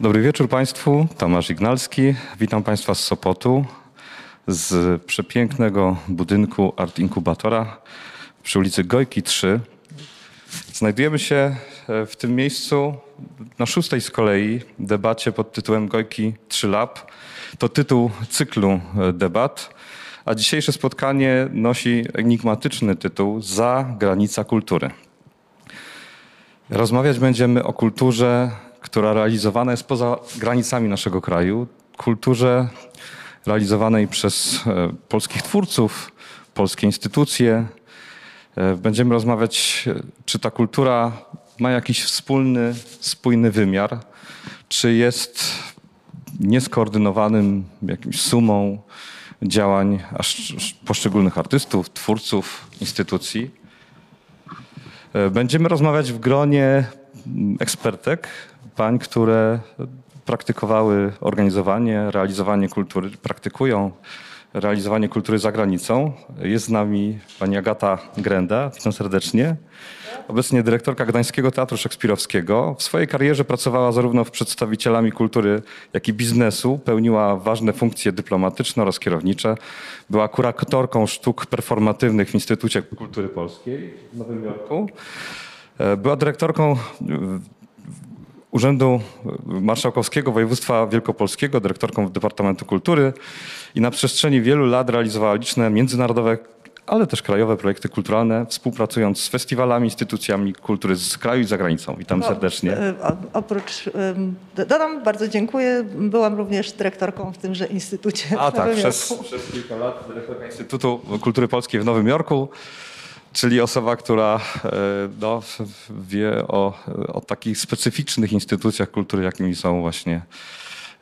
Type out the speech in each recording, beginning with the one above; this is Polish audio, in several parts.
Dobry wieczór Państwu. Tomasz Ignalski. Witam Państwa z Sopotu, z przepięknego budynku Art Inkubatora przy ulicy Gojki 3. Znajdujemy się e, w tym miejscu na szóstej z kolei debacie pod tytułem Gojki 3 Lab. To tytuł cyklu e, debat, a dzisiejsze spotkanie nosi enigmatyczny tytuł Za granica kultury. Rozmawiać będziemy o kulturze, która realizowana jest poza granicami naszego kraju, kulturze realizowanej przez e, polskich twórców, polskie instytucje. E, Będziemy rozmawiać, e, czy ta kultura ma jakiś wspólny, spójny wymiar, czy jest nieskoordynowanym jakimś sumą działań poszczególnych artystów, twórców, instytucji. Będziemy rozmawiać w gronie mm, ekspertek, pań, które praktykowały organizowanie, realizowanie kultury, praktykują realizowanie kultury za granicą. Jest z nami pani Agata Grenda, witam serdecznie. Obecnie dyrektorka Gdańskiego Teatru Szekspirowskiego. W swojej karierze pracowała zarówno w przedstawicielami kultury, jak i biznesu. Pełniła ważne funkcje dyplomatyczne oraz kierownicze. Była kuratorką sztuk performatywnych w Instytucie Kultury Polskiej w Nowym Jorku. E, Była dyrektorką Urzędu Marszałkowskiego Województwa Wielkopolskiego, dyrektorką Departamentu Kultury i na przestrzeni wielu lat realizowała liczne międzynarodowe, ale też krajowe projekty kulturalne, współpracując z festiwalami, instytucjami kultury z kraju i za granicą. Witam serdecznie. O, e, Oprócz, dodam, bardzo dziękuję. Byłam również dyrektorką w tymże instytucie. A tak, przez, przez kilka lat dyrektorka Instytutu Kultury Polskiej w Nowym Jorku, czyli osoba, która e, no, wie o, o takich specyficznych instytucjach kultury, jakimi są właśnie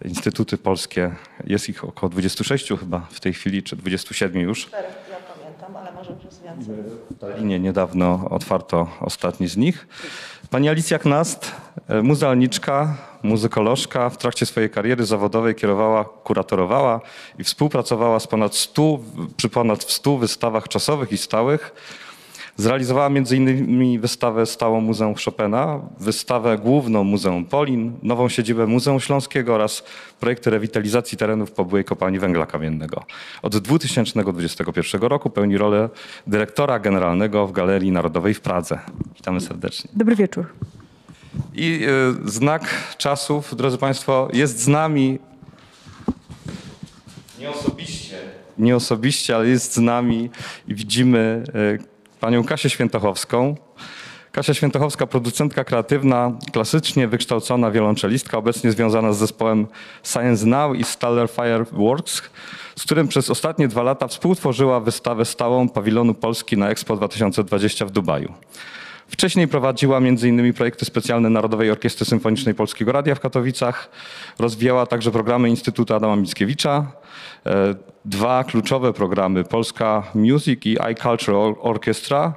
instytuty polskie. Jest ich około 26 chyba w tej chwili, czy 27 już. Ja pamiętam, ale może już więcej. W Tallinie niedawno otwarto ostatni z nich. Pani Alicja Knast, e, muzealniczka, muzykolożka, w trakcie swojej kariery zawodowej kierowała, kuratorowała i współpracowała z ponad 100, przy ponad 100 wystawach czasowych i stałych. Zrealizowała m.in. wystawę stałą Muzeum Chopina, wystawę główną Muzeum Polin, nową siedzibę Muzeum Śląskiego oraz projekty rewitalizacji terenów po byłej kopalni węgla kamiennego. Od 2021 roku pełni rolę dyrektora generalnego w Galerii Narodowej w Pradze. Witamy serdecznie. Dobry wieczór. I y, znak czasów, drodzy Państwo, jest z nami nie osobiście, nie osobiście, ale jest z nami i widzimy y, panią Kasię Świętochowską. Kasia Świętochowska, producentka kreatywna, klasycznie wykształcona wiolonczelistka, obecnie związana z zespołem Science Now i Stellar Fireworks, z którym przez ostatnie dwa lata współtworzyła wystawę stałą pawilonu Polski na Expo 2020 w Dubaju. Wcześniej prowadziła m.in. projekty specjalne Narodowej Orkiestry Symfonicznej Polskiego Radia w Katowicach. Rozwijała także programy Instytutu Adama Mickiewicza. E, Dwa kluczowe programy Polska Music i iCulture Or- Orchestra.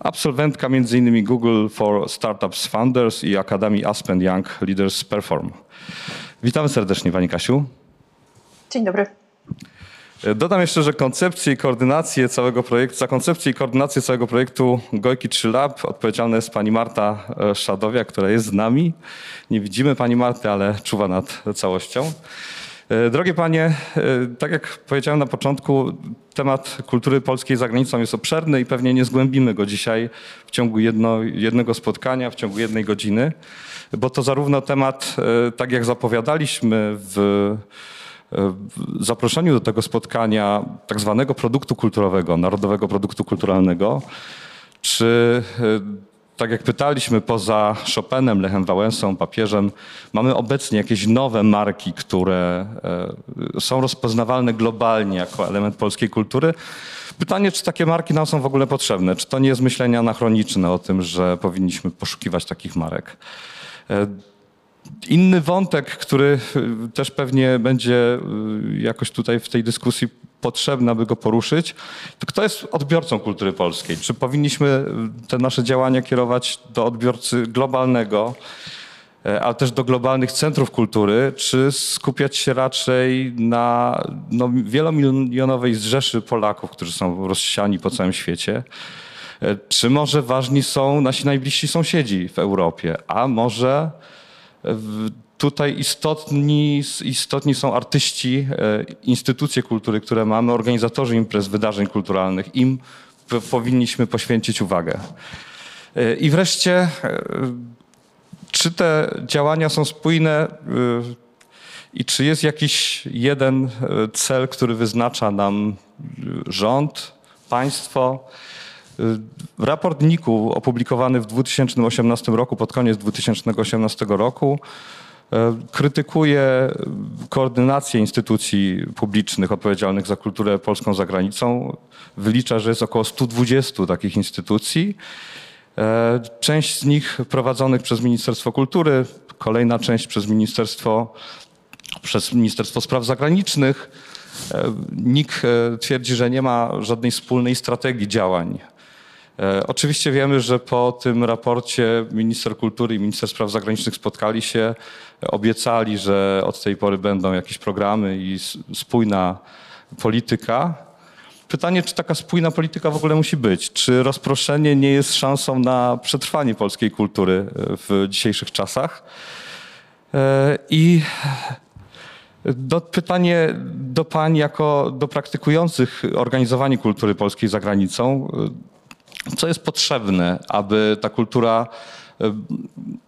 Absolwentka m.in. Google for Startups Founders i Akademii Aspen Young Leaders Perform. Witamy serdecznie Pani Kasiu. Dzień dobry. Dodam jeszcze, że koncepcję i koordynację całego projektu, za koncepcję i koordynację całego projektu Gojki 3 Lab odpowiedzialna jest pani Marta e, Szadowiak, która jest z nami. Nie widzimy pani Marty, ale czuwa nad całością. E, Drogie panie, e, tak jak powiedziałem na początku, temat kultury polskiej za granicą jest obszerny i pewnie nie zgłębimy go dzisiaj w ciągu jedno, jednego spotkania, w ciągu jednej godziny, bo to zarówno temat, e, tak jak zapowiadaliśmy w zaproszeniu do tego spotkania tak zwanego produktu kulturowego, narodowego produktu kulturalnego, czy e, tak jak pytaliśmy poza Chopinem, Lechem Wałęsą, papieżem, mamy obecnie jakieś nowe marki, które e, są rozpoznawalne globalnie jako element polskiej kultury. Pytanie, czy takie marki nam są w ogóle potrzebne? Czy to nie jest myślenie anachroniczne o tym, że powinniśmy poszukiwać takich marek? Inny wątek, który y, też pewnie będzie y, jakoś tutaj w tej dyskusji potrzebny, aby go poruszyć, to kto jest odbiorcą kultury polskiej? Czy powinniśmy y, te nasze działania kierować do odbiorcy globalnego, ale też do globalnych centrów kultury, czy skupiać się raczej na no, wielomilionowej zrzeszy Polaków, którzy są rozsiani po całym świecie? Czy może ważni są nasi najbliżsi sąsiedzi w Europie, a może Tutaj istotni, istotni są artyści, e, instytucje kultury, które mamy, organizatorzy imprez, wydarzeń kulturalnych. Im powinniśmy poświęcić uwagę. E, I wreszcie, e, czy te działania są spójne i czy jest jakiś jeden cel, który wyznacza nam rząd, państwo? E, Raport NIK-u opublikowany w 2018 roku, pod koniec 2018 roku, e, krytykuje koordynację instytucji publicznych odpowiedzialnych za kulturę polską za granicą. Wylicza, że jest około 120 takich instytucji. E, Część z nich prowadzonych przez Ministerstwo Kultury, kolejna część przez Ministerstwo, przez Ministerstwo Spraw Zagranicznych. NIK twierdzi, że nie ma żadnej wspólnej strategii działań. E, Oczywiście wiemy, że po tym raporcie minister kultury i minister spraw zagranicznych spotkali się, obiecali, że od tej pory będą jakieś programy i spójna polityka. Pytanie, czy taka spójna polityka w ogóle musi być? Czy rozproszenie nie jest szansą na przetrwanie polskiej kultury e, w dzisiejszych czasach? E, I do, pytanie do pań jako do praktykujących organizowanie kultury polskiej za granicą. Co jest potrzebne, aby ta kultura e,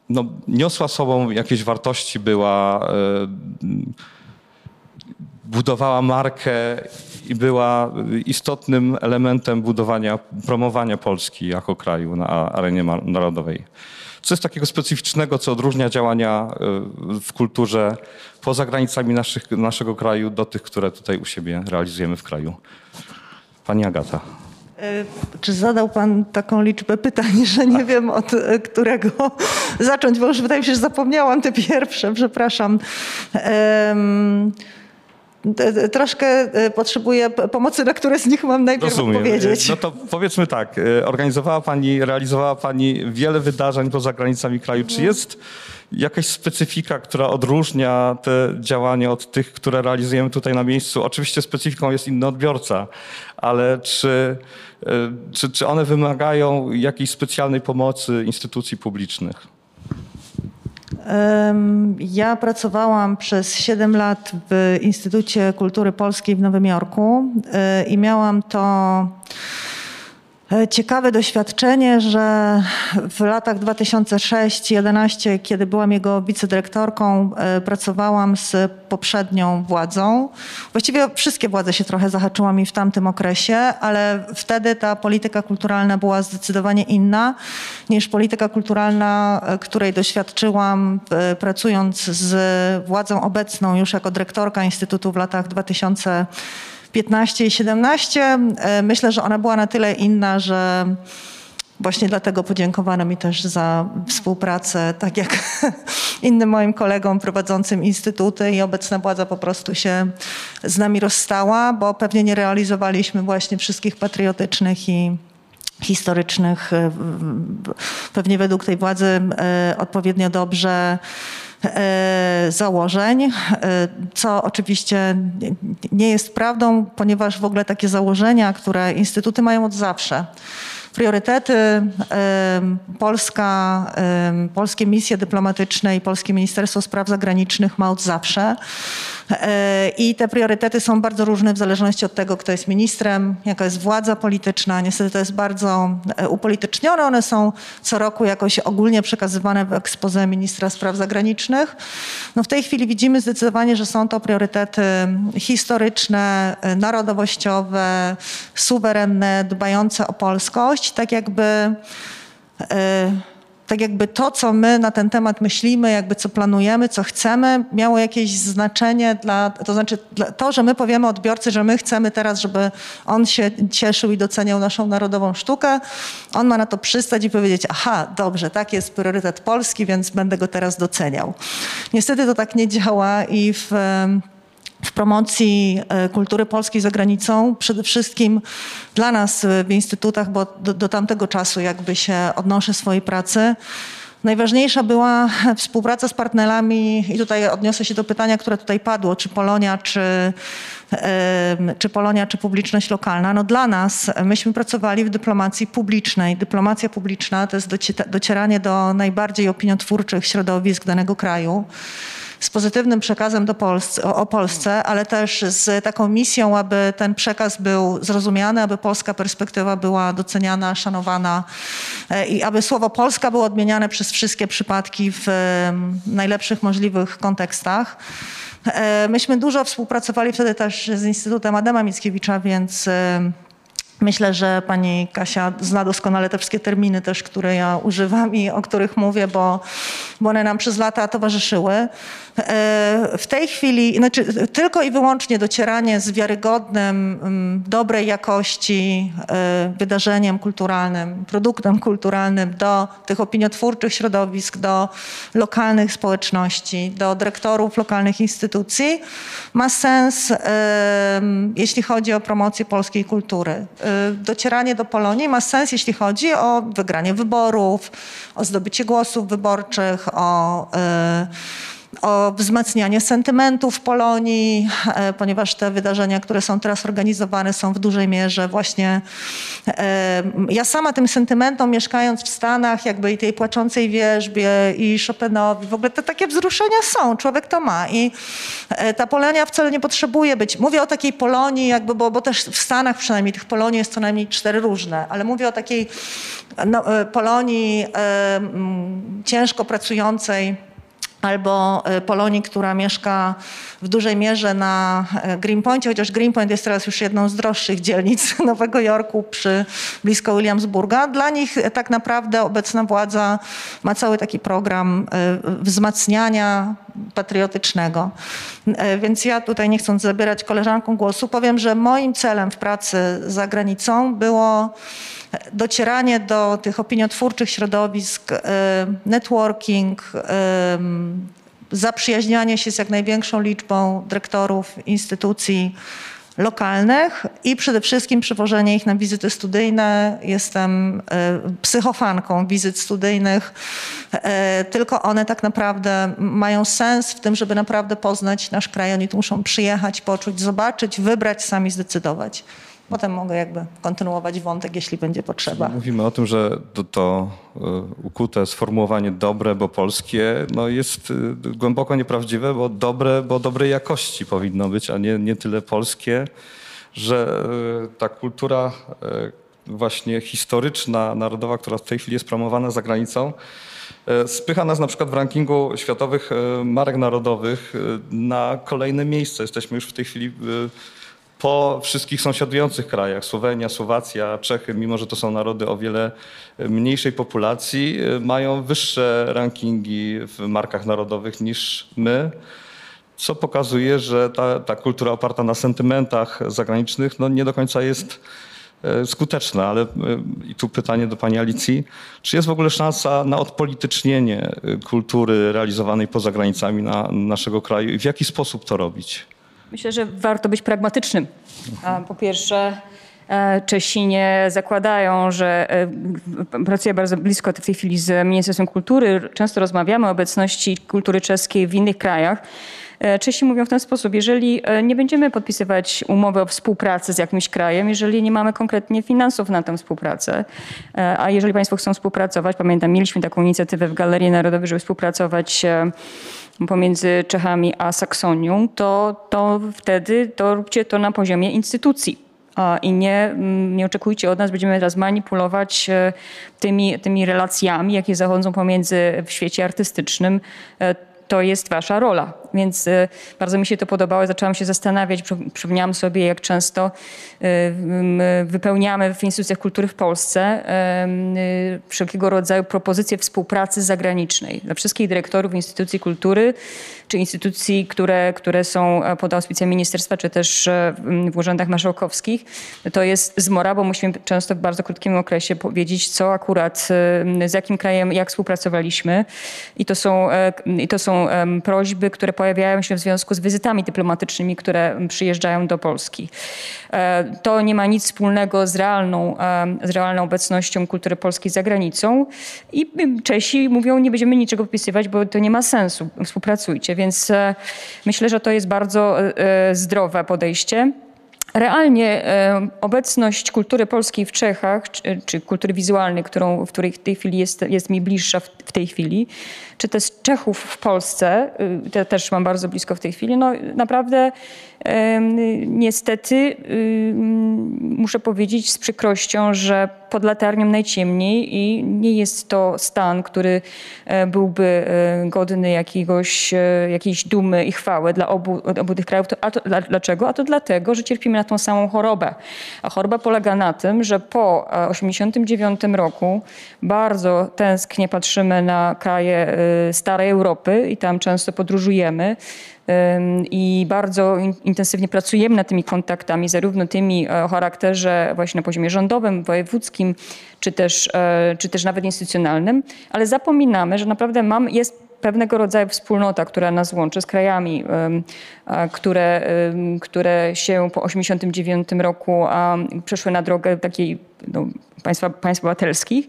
no, niosła sobą jakieś wartości, była, e, budowała markę i była istotnym elementem budowania, promowania Polski jako kraju na arenie narodowej. Co jest takiego specyficznego, co odróżnia działania e, w kulturze poza granicami naszych, naszego kraju do tych, które tutaj u siebie realizujemy w kraju? Pani Agata. E, Czy zadał Pan taką liczbę pytań, że nie wiem od e, którego zacząć, bo już wydaje mi się, że zapomniałam te pierwsze, przepraszam. Troszkę e, potrzebuję pomocy, na które z nich mam najpierw Rozumiem. odpowiedzieć. No to powiedzmy tak, organizowała Pani, realizowała Pani wiele wydarzeń poza granicami kraju. Czy jest jakaś specyfika, która odróżnia te działania od tych, które realizujemy tutaj na miejscu? Oczywiście specyfiką jest inny odbiorca, ale czy, czy, czy one wymagają jakiejś specjalnej pomocy instytucji publicznych? Ja pracowałam przez 7 lat w Instytucie Kultury Polskiej w Nowym Jorku e, i miałam to e, ciekawe doświadczenie, że w latach 2006-2011, kiedy byłam jego wicedyrektorką, e, pracowałam z poprzednią władzą. Właściwie wszystkie władze się trochę zahaczyła mi w tamtym okresie, ale wtedy ta polityka kulturalna była zdecydowanie inna niż polityka kulturalna, e, której doświadczyłam e, pracując z władzą obecną już jako dyrektorka Instytutu w latach 2000 15 i 17. E, Myślę, że ona była na tyle inna, że właśnie dlatego podziękowano mi też za współpracę, tak jak innym moim kolegom prowadzącym instytuty i obecna władza po prostu się z nami rozstała, bo pewnie nie realizowaliśmy właśnie wszystkich patriotycznych i historycznych, e, pewnie według tej władzy e, odpowiednio dobrze założeń, e, co oczywiście nie jest prawdą, ponieważ w ogóle takie założenia, które instytuty mają od zawsze, priorytety Polska, polskie misje dyplomatyczne i Polskie Ministerstwo Spraw Zagranicznych ma od zawsze. E, I te priorytety są bardzo różne w zależności od tego, kto jest ministrem, jaka jest władza polityczna. Niestety to jest bardzo e, upolitycznione. One są co roku jakoś ogólnie przekazywane w expose ministra spraw zagranicznych. No w tej chwili widzimy zdecydowanie, że są to priorytety historyczne, e, narodowościowe, suwerenne, dbające o polskość, tak jakby e, tak jakby to, co my na ten temat myślimy, jakby co planujemy, co chcemy, miało jakieś znaczenie dla, to znaczy to, że my powiemy odbiorcy, że my chcemy teraz, żeby on się cieszył i doceniał naszą narodową sztukę, on ma na to przystać i powiedzieć, aha, dobrze, tak jest priorytet Polski, więc będę go teraz doceniał. Niestety to tak nie działa i w w promocji e, kultury polskiej za granicą, przede wszystkim dla nas e, w instytutach, bo do, do tamtego czasu jakby się odnoszę swojej pracy. Najważniejsza była współpraca z partnerami i tutaj odniosę się do pytania, które tutaj padło, czy Polonia, czy, czy Polonia, czy publiczność lokalna. No dla nas, myśmy pracowali w dyplomacji publicznej. Dyplomacja publiczna to jest docie- docieranie do najbardziej opiniotwórczych środowisk danego kraju. Z pozytywnym przekazem do Polsce, o, o Polsce, ale też z taką misją, aby ten przekaz był zrozumiany, aby polska perspektywa była doceniana, szanowana e, i aby słowo Polska było odmieniane przez wszystkie przypadki w najlepszych możliwych kontekstach. E, Myśmy dużo współpracowali wtedy też z Instytutem Adama Mickiewicza, więc Myślę, że pani Kasia zna doskonale te wszystkie terminy też, które ja używam i o których mówię, bo, bo one nam przez lata towarzyszyły. E, W tej chwili, znaczy tylko i wyłącznie docieranie z wiarygodnym, mm, dobrej jakości e, wydarzeniem kulturalnym, produktem kulturalnym do tych opiniotwórczych środowisk, do lokalnych społeczności, do dyrektorów lokalnych instytucji ma sens, e, jeśli chodzi o promocję polskiej kultury. Docieranie do Polonii ma sens, jeśli chodzi o wygranie wyborów, o zdobycie głosów wyborczych, o, o wzmacnianie sentymentów Polonii, e, ponieważ te wydarzenia, które są teraz organizowane, są w dużej mierze właśnie. e, Ja sama tym sentymentom, mieszkając w Stanach, jakby i tej płaczącej wierzbie, i Chopinowi, w ogóle te takie wzruszenia są, człowiek to ma. I e, ta Polonia wcale nie potrzebuje być. Mówię o takiej Polonii, jakby, bo, bo też w Stanach przynajmniej tych Polonii jest co najmniej cztery różne, ale mówię o takiej no, Polonii ciężko pracującej albo e, Polonii, która mieszka w dużej mierze na e, Greenpointie, chociaż Greenpoint jest teraz już jedną z droższych dzielnic Nowego Jorku przy blisko Williamsburga. Dla nich e, tak naprawdę obecna władza ma cały taki program wzmacniania patriotycznego. Więc ja tutaj nie chcąc zabierać koleżankom głosu, powiem, że moim celem w pracy za granicą było docieranie do tych opiniotwórczych środowisk, e, networking, em, zaprzyjaźnianie się z jak największą liczbą dyrektorów instytucji lokalnych i przede wszystkim przywożenie ich na wizyty studyjne. Jestem e, psychofanką wizyt studyjnych. E, Tylko one tak naprawdę mają sens w tym, żeby naprawdę poznać nasz kraj. Oni tu muszą przyjechać, poczuć, zobaczyć, wybrać, sami zdecydować. Potem mogę jakby kontynuować wątek, jeśli będzie potrzeba. Mówimy o tym, że to, to y, ukute sformułowanie dobre, bo polskie, no jest y, głęboko nieprawdziwe, bo dobre, bo dobrej jakości powinno być, a nie, nie tyle polskie, że y, ta kultura właśnie historyczna, narodowa, która w tej chwili jest promowana za granicą, spycha nas na przykład w rankingu światowych marek narodowych na kolejne miejsce. Jesteśmy już w tej chwili po wszystkich sąsiadujących krajach, Słowenia, Słowacja, Czechy, mimo że to są narody o wiele mniejszej populacji, y, mają wyższe rankingi w markach narodowych niż my, co pokazuje, że ta, ta kultura oparta na sentymentach zagranicznych no nie do końca jest e, skuteczna, ale e, i tu pytanie do pani Alicji, czy jest w ogóle szansa na odpolitycznienie kultury realizowanej poza granicami na, naszego kraju i w jaki sposób to robić? Myślę, że warto być pragmatycznym. Po pierwsze, e, Czesi nie zakładają, że e, pracuję bardzo blisko w tej chwili z Ministerstwem Kultury. Często rozmawiamy o obecności kultury czeskiej w innych krajach. E, Czesi mówią w ten sposób, jeżeli nie będziemy podpisywać umowy o współpracy z jakimś krajem, jeżeli nie mamy konkretnie finansów na tę współpracę, a jeżeli Państwo chcą współpracować, pamiętam, mieliśmy taką inicjatywę w Galerii Narodowej, żeby współpracować pomiędzy Czechami a Saksonią, to, to wtedy to róbcie to na poziomie instytucji. I nie, mm, nie oczekujcie od nas, będziemy teraz manipulować e, tymi, tymi relacjami, jakie zachodzą pomiędzy w świecie artystycznym. E, To jest wasza rola. Więc e, bardzo mi się to podobało. Zaczęłam się zastanawiać, przy- przypomniałam sobie, jak często m, wypełniamy w instytucjach kultury w Polsce e, wszelkiego rodzaju propozycje współpracy zagranicznej dla wszystkich dyrektorów instytucji kultury czy instytucji, które, które są e, pod auspicjami ministerstwa, czy też e, w urzędach marszałkowskich. To jest zmora, bo musimy często w bardzo krótkim okresie powiedzieć, co akurat, e, z jakim krajem, jak współpracowaliśmy. I to są, i to są prośby, które pojawiają się w związku z wizytami dyplomatycznymi, które przyjeżdżają do Polski. E, To nie ma nic wspólnego z realną, em, z realną obecnością kultury polskiej za granicą. I Czesi mówią, nie będziemy niczego podpisywać, bo to nie ma sensu, współpracujcie. Więc e, myślę, że to jest bardzo e, e, zdrowe podejście. Realnie e, obecność kultury polskiej w Czechach, czy, czy kultury wizualnej, którą, w której w tej chwili jest, jest mi bliższa w, w tej chwili, czy też Czechów w Polsce, y, te też mam bardzo blisko w tej chwili, no naprawdę niestety y, muszę powiedzieć z przykrością, że pod latarnią najciemniej i nie jest to stan, który e, byłby e, godny jakiegoś, e, jakiejś dumy i chwały dla obu, obu tych krajów. A to, dla- dlaczego? A to dlatego, że cierpimy na tą samą chorobę. A choroba polega na tym, że po 1989 roku bardzo tęsknie patrzymy na kraje starej Europy i tam często podróżujemy. I bardzo in- intensywnie pracujemy nad tymi kontaktami, zarówno tymi e, o charakterze właśnie na poziomie rządowym, wojewódzkim, czy też, e, czy też nawet instytucjonalnym, ale zapominamy, że naprawdę mam, jest pewnego rodzaju wspólnota, która nas łączy z krajami, które, które się po 1989 roku przeszły na drogę takiej no, państwa, państw obywatelskich.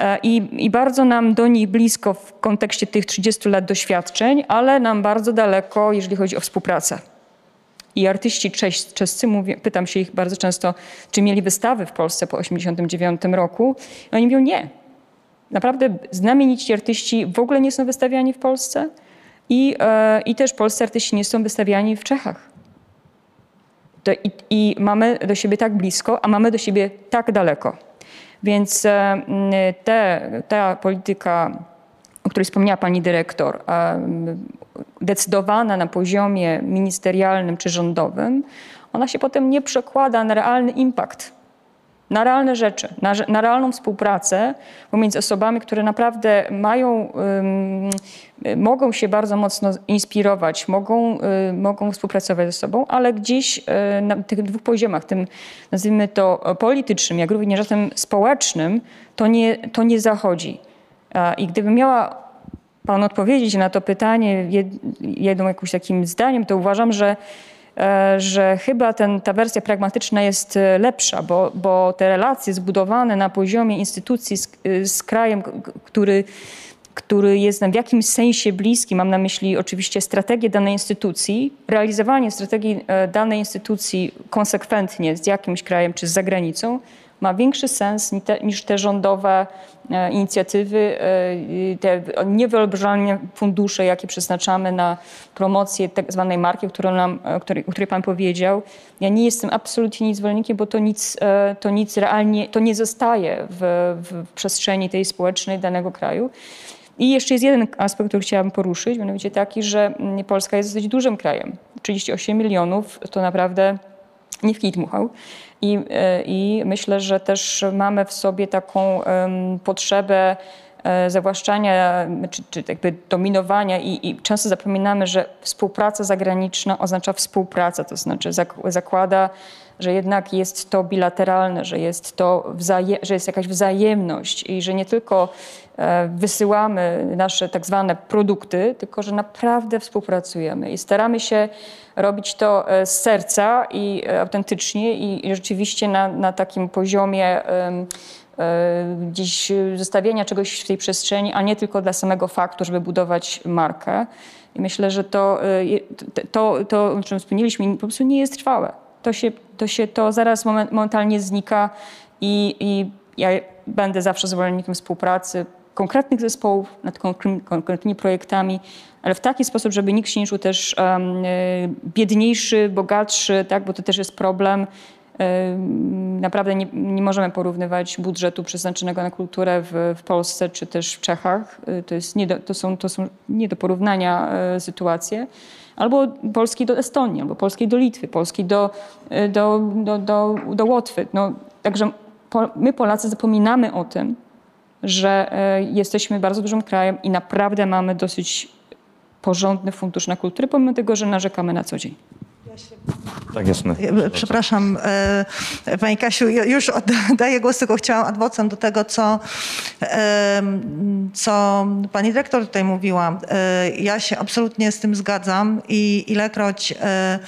E, I, I bardzo nam do nich blisko w kontekście tych 30 lat doświadczeń, ale nam bardzo daleko, jeżeli chodzi o współpracę. I artyści czescy, mówię, pytam się ich bardzo często, czy mieli wystawy w Polsce po 1989 roku. I oni mówią nie. Naprawdę znamienici artyści w ogóle nie są wystawiani w Polsce i, e, i też polscy artyści nie są wystawiani w Czechach. To, i, I mamy do siebie tak blisko, a mamy do siebie tak daleko. Więc e, te, ta polityka, o której wspomniała pani dyrektor, e, decydowana na poziomie ministerialnym czy rządowym, ona się potem nie przekłada na realny impact na realne rzeczy, na, na realną współpracę pomiędzy osobami, które naprawdę mają, y, mogą się bardzo mocno inspirować, mogą, y, mogą współpracować ze sobą, ale gdzieś y, na tych dwóch poziomach, tym nazwijmy to politycznym, jak również tym społecznym, to nie, to nie zachodzi. I gdybym miała Pan odpowiedzieć na to pytanie jed- jednym jakimś takim zdaniem, to uważam, że, e, że chyba ten, ta wersja pragmatyczna jest e, lepsza, bo, bo te relacje zbudowane na poziomie instytucji z, y, z krajem, który, który jest nam w jakimś sensie bliski, mam na myśli oczywiście strategię danej instytucji, realizowanie strategii e, danej instytucji konsekwentnie z jakimś krajem czy z zagranicą, ma większy sens niż te rządowe e, inicjatywy, e, te niewyobrażalne fundusze, jakie przeznaczamy na promocję tak zwanej marki, którą nam, e, której, o której Pan powiedział. Ja nie jestem absolutnie nic zwolennikiem, bo to nic, to nic realnie, to nie zostaje w, w przestrzeni tej społecznej danego kraju. I jeszcze jest jeden aspekt, który chciałabym poruszyć, mianowicie taki, że mm, Polska jest dosyć dużym krajem. 38 milionów to naprawdę nie w kij dmuchał. I, e, I myślę, że też mamy w sobie taką potrzebę e, zawłaszczania czy, czy jakby dominowania i, i często zapominamy, że współpraca zagraniczna oznacza współpraca, to znaczy zak- zakłada, że jednak jest to bilateralne, że jest to że jest jakaś wzajemność i że nie tylko wysyłamy nasze tak zwane produkty, tylko że naprawdę współpracujemy i staramy się robić to e, z serca i e, autentycznie i, rzeczywiście na, na takim poziomie e, gdzieś zostawienia czegoś w tej przestrzeni, a nie tylko dla samego faktu, żeby budować markę. I myślę, że to, e, to, to, o czym wspomnieliśmy, po prostu nie jest trwałe. To się, to, się, to zaraz moment, momentalnie znika i, i ja będę zawsze zwolennikiem współpracy konkretnych zespołów nad konkre- konkretnymi projektami, ale w taki sposób, żeby nikt się nie czuł też e, biedniejszy, bogatszy, tak, bo to też jest problem. Em, Naprawdę nie, nie możemy porównywać budżetu przeznaczonego na kulturę w, w Polsce czy też w Czechach. E, To, jest nie do, to, są, to są nie do porównania e, sytuacje. Albo Polski do Estonii, albo Polskiej do Litwy, Polskiej do, e, do, do, do, do Łotwy. No, także po, my Polacy zapominamy o tym, że e, jesteśmy bardzo dużym krajem i naprawdę mamy dosyć porządny fundusz na kulturę, pomimo tego, że narzekamy na co dzień. Tak, jasne. E, Przepraszam, e, Pani Kasiu, już oddaję głos, tylko chciałam adwocem do tego, co, em, co Pani dyrektor tutaj mówiła. E, Ja się absolutnie z tym zgadzam i ilekroć e,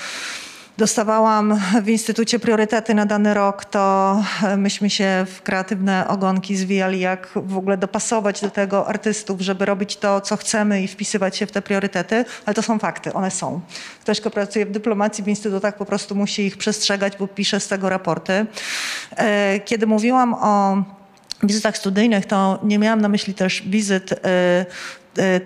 dostawałam w Instytucie priorytety na dany rok, to myśmy się w kreatywne ogonki zwijali, jak w ogóle dopasować do tego artystów, żeby robić to, co chcemy i wpisywać się w te priorytety, ale to są fakty, one są. Ktoś, kto pracuje w dyplomacji w instytutach, po prostu musi ich przestrzegać, bo pisze z tego raporty. E, kiedy mówiłam o wizytach studyjnych, to nie miałam na myśli też wizyt e, E,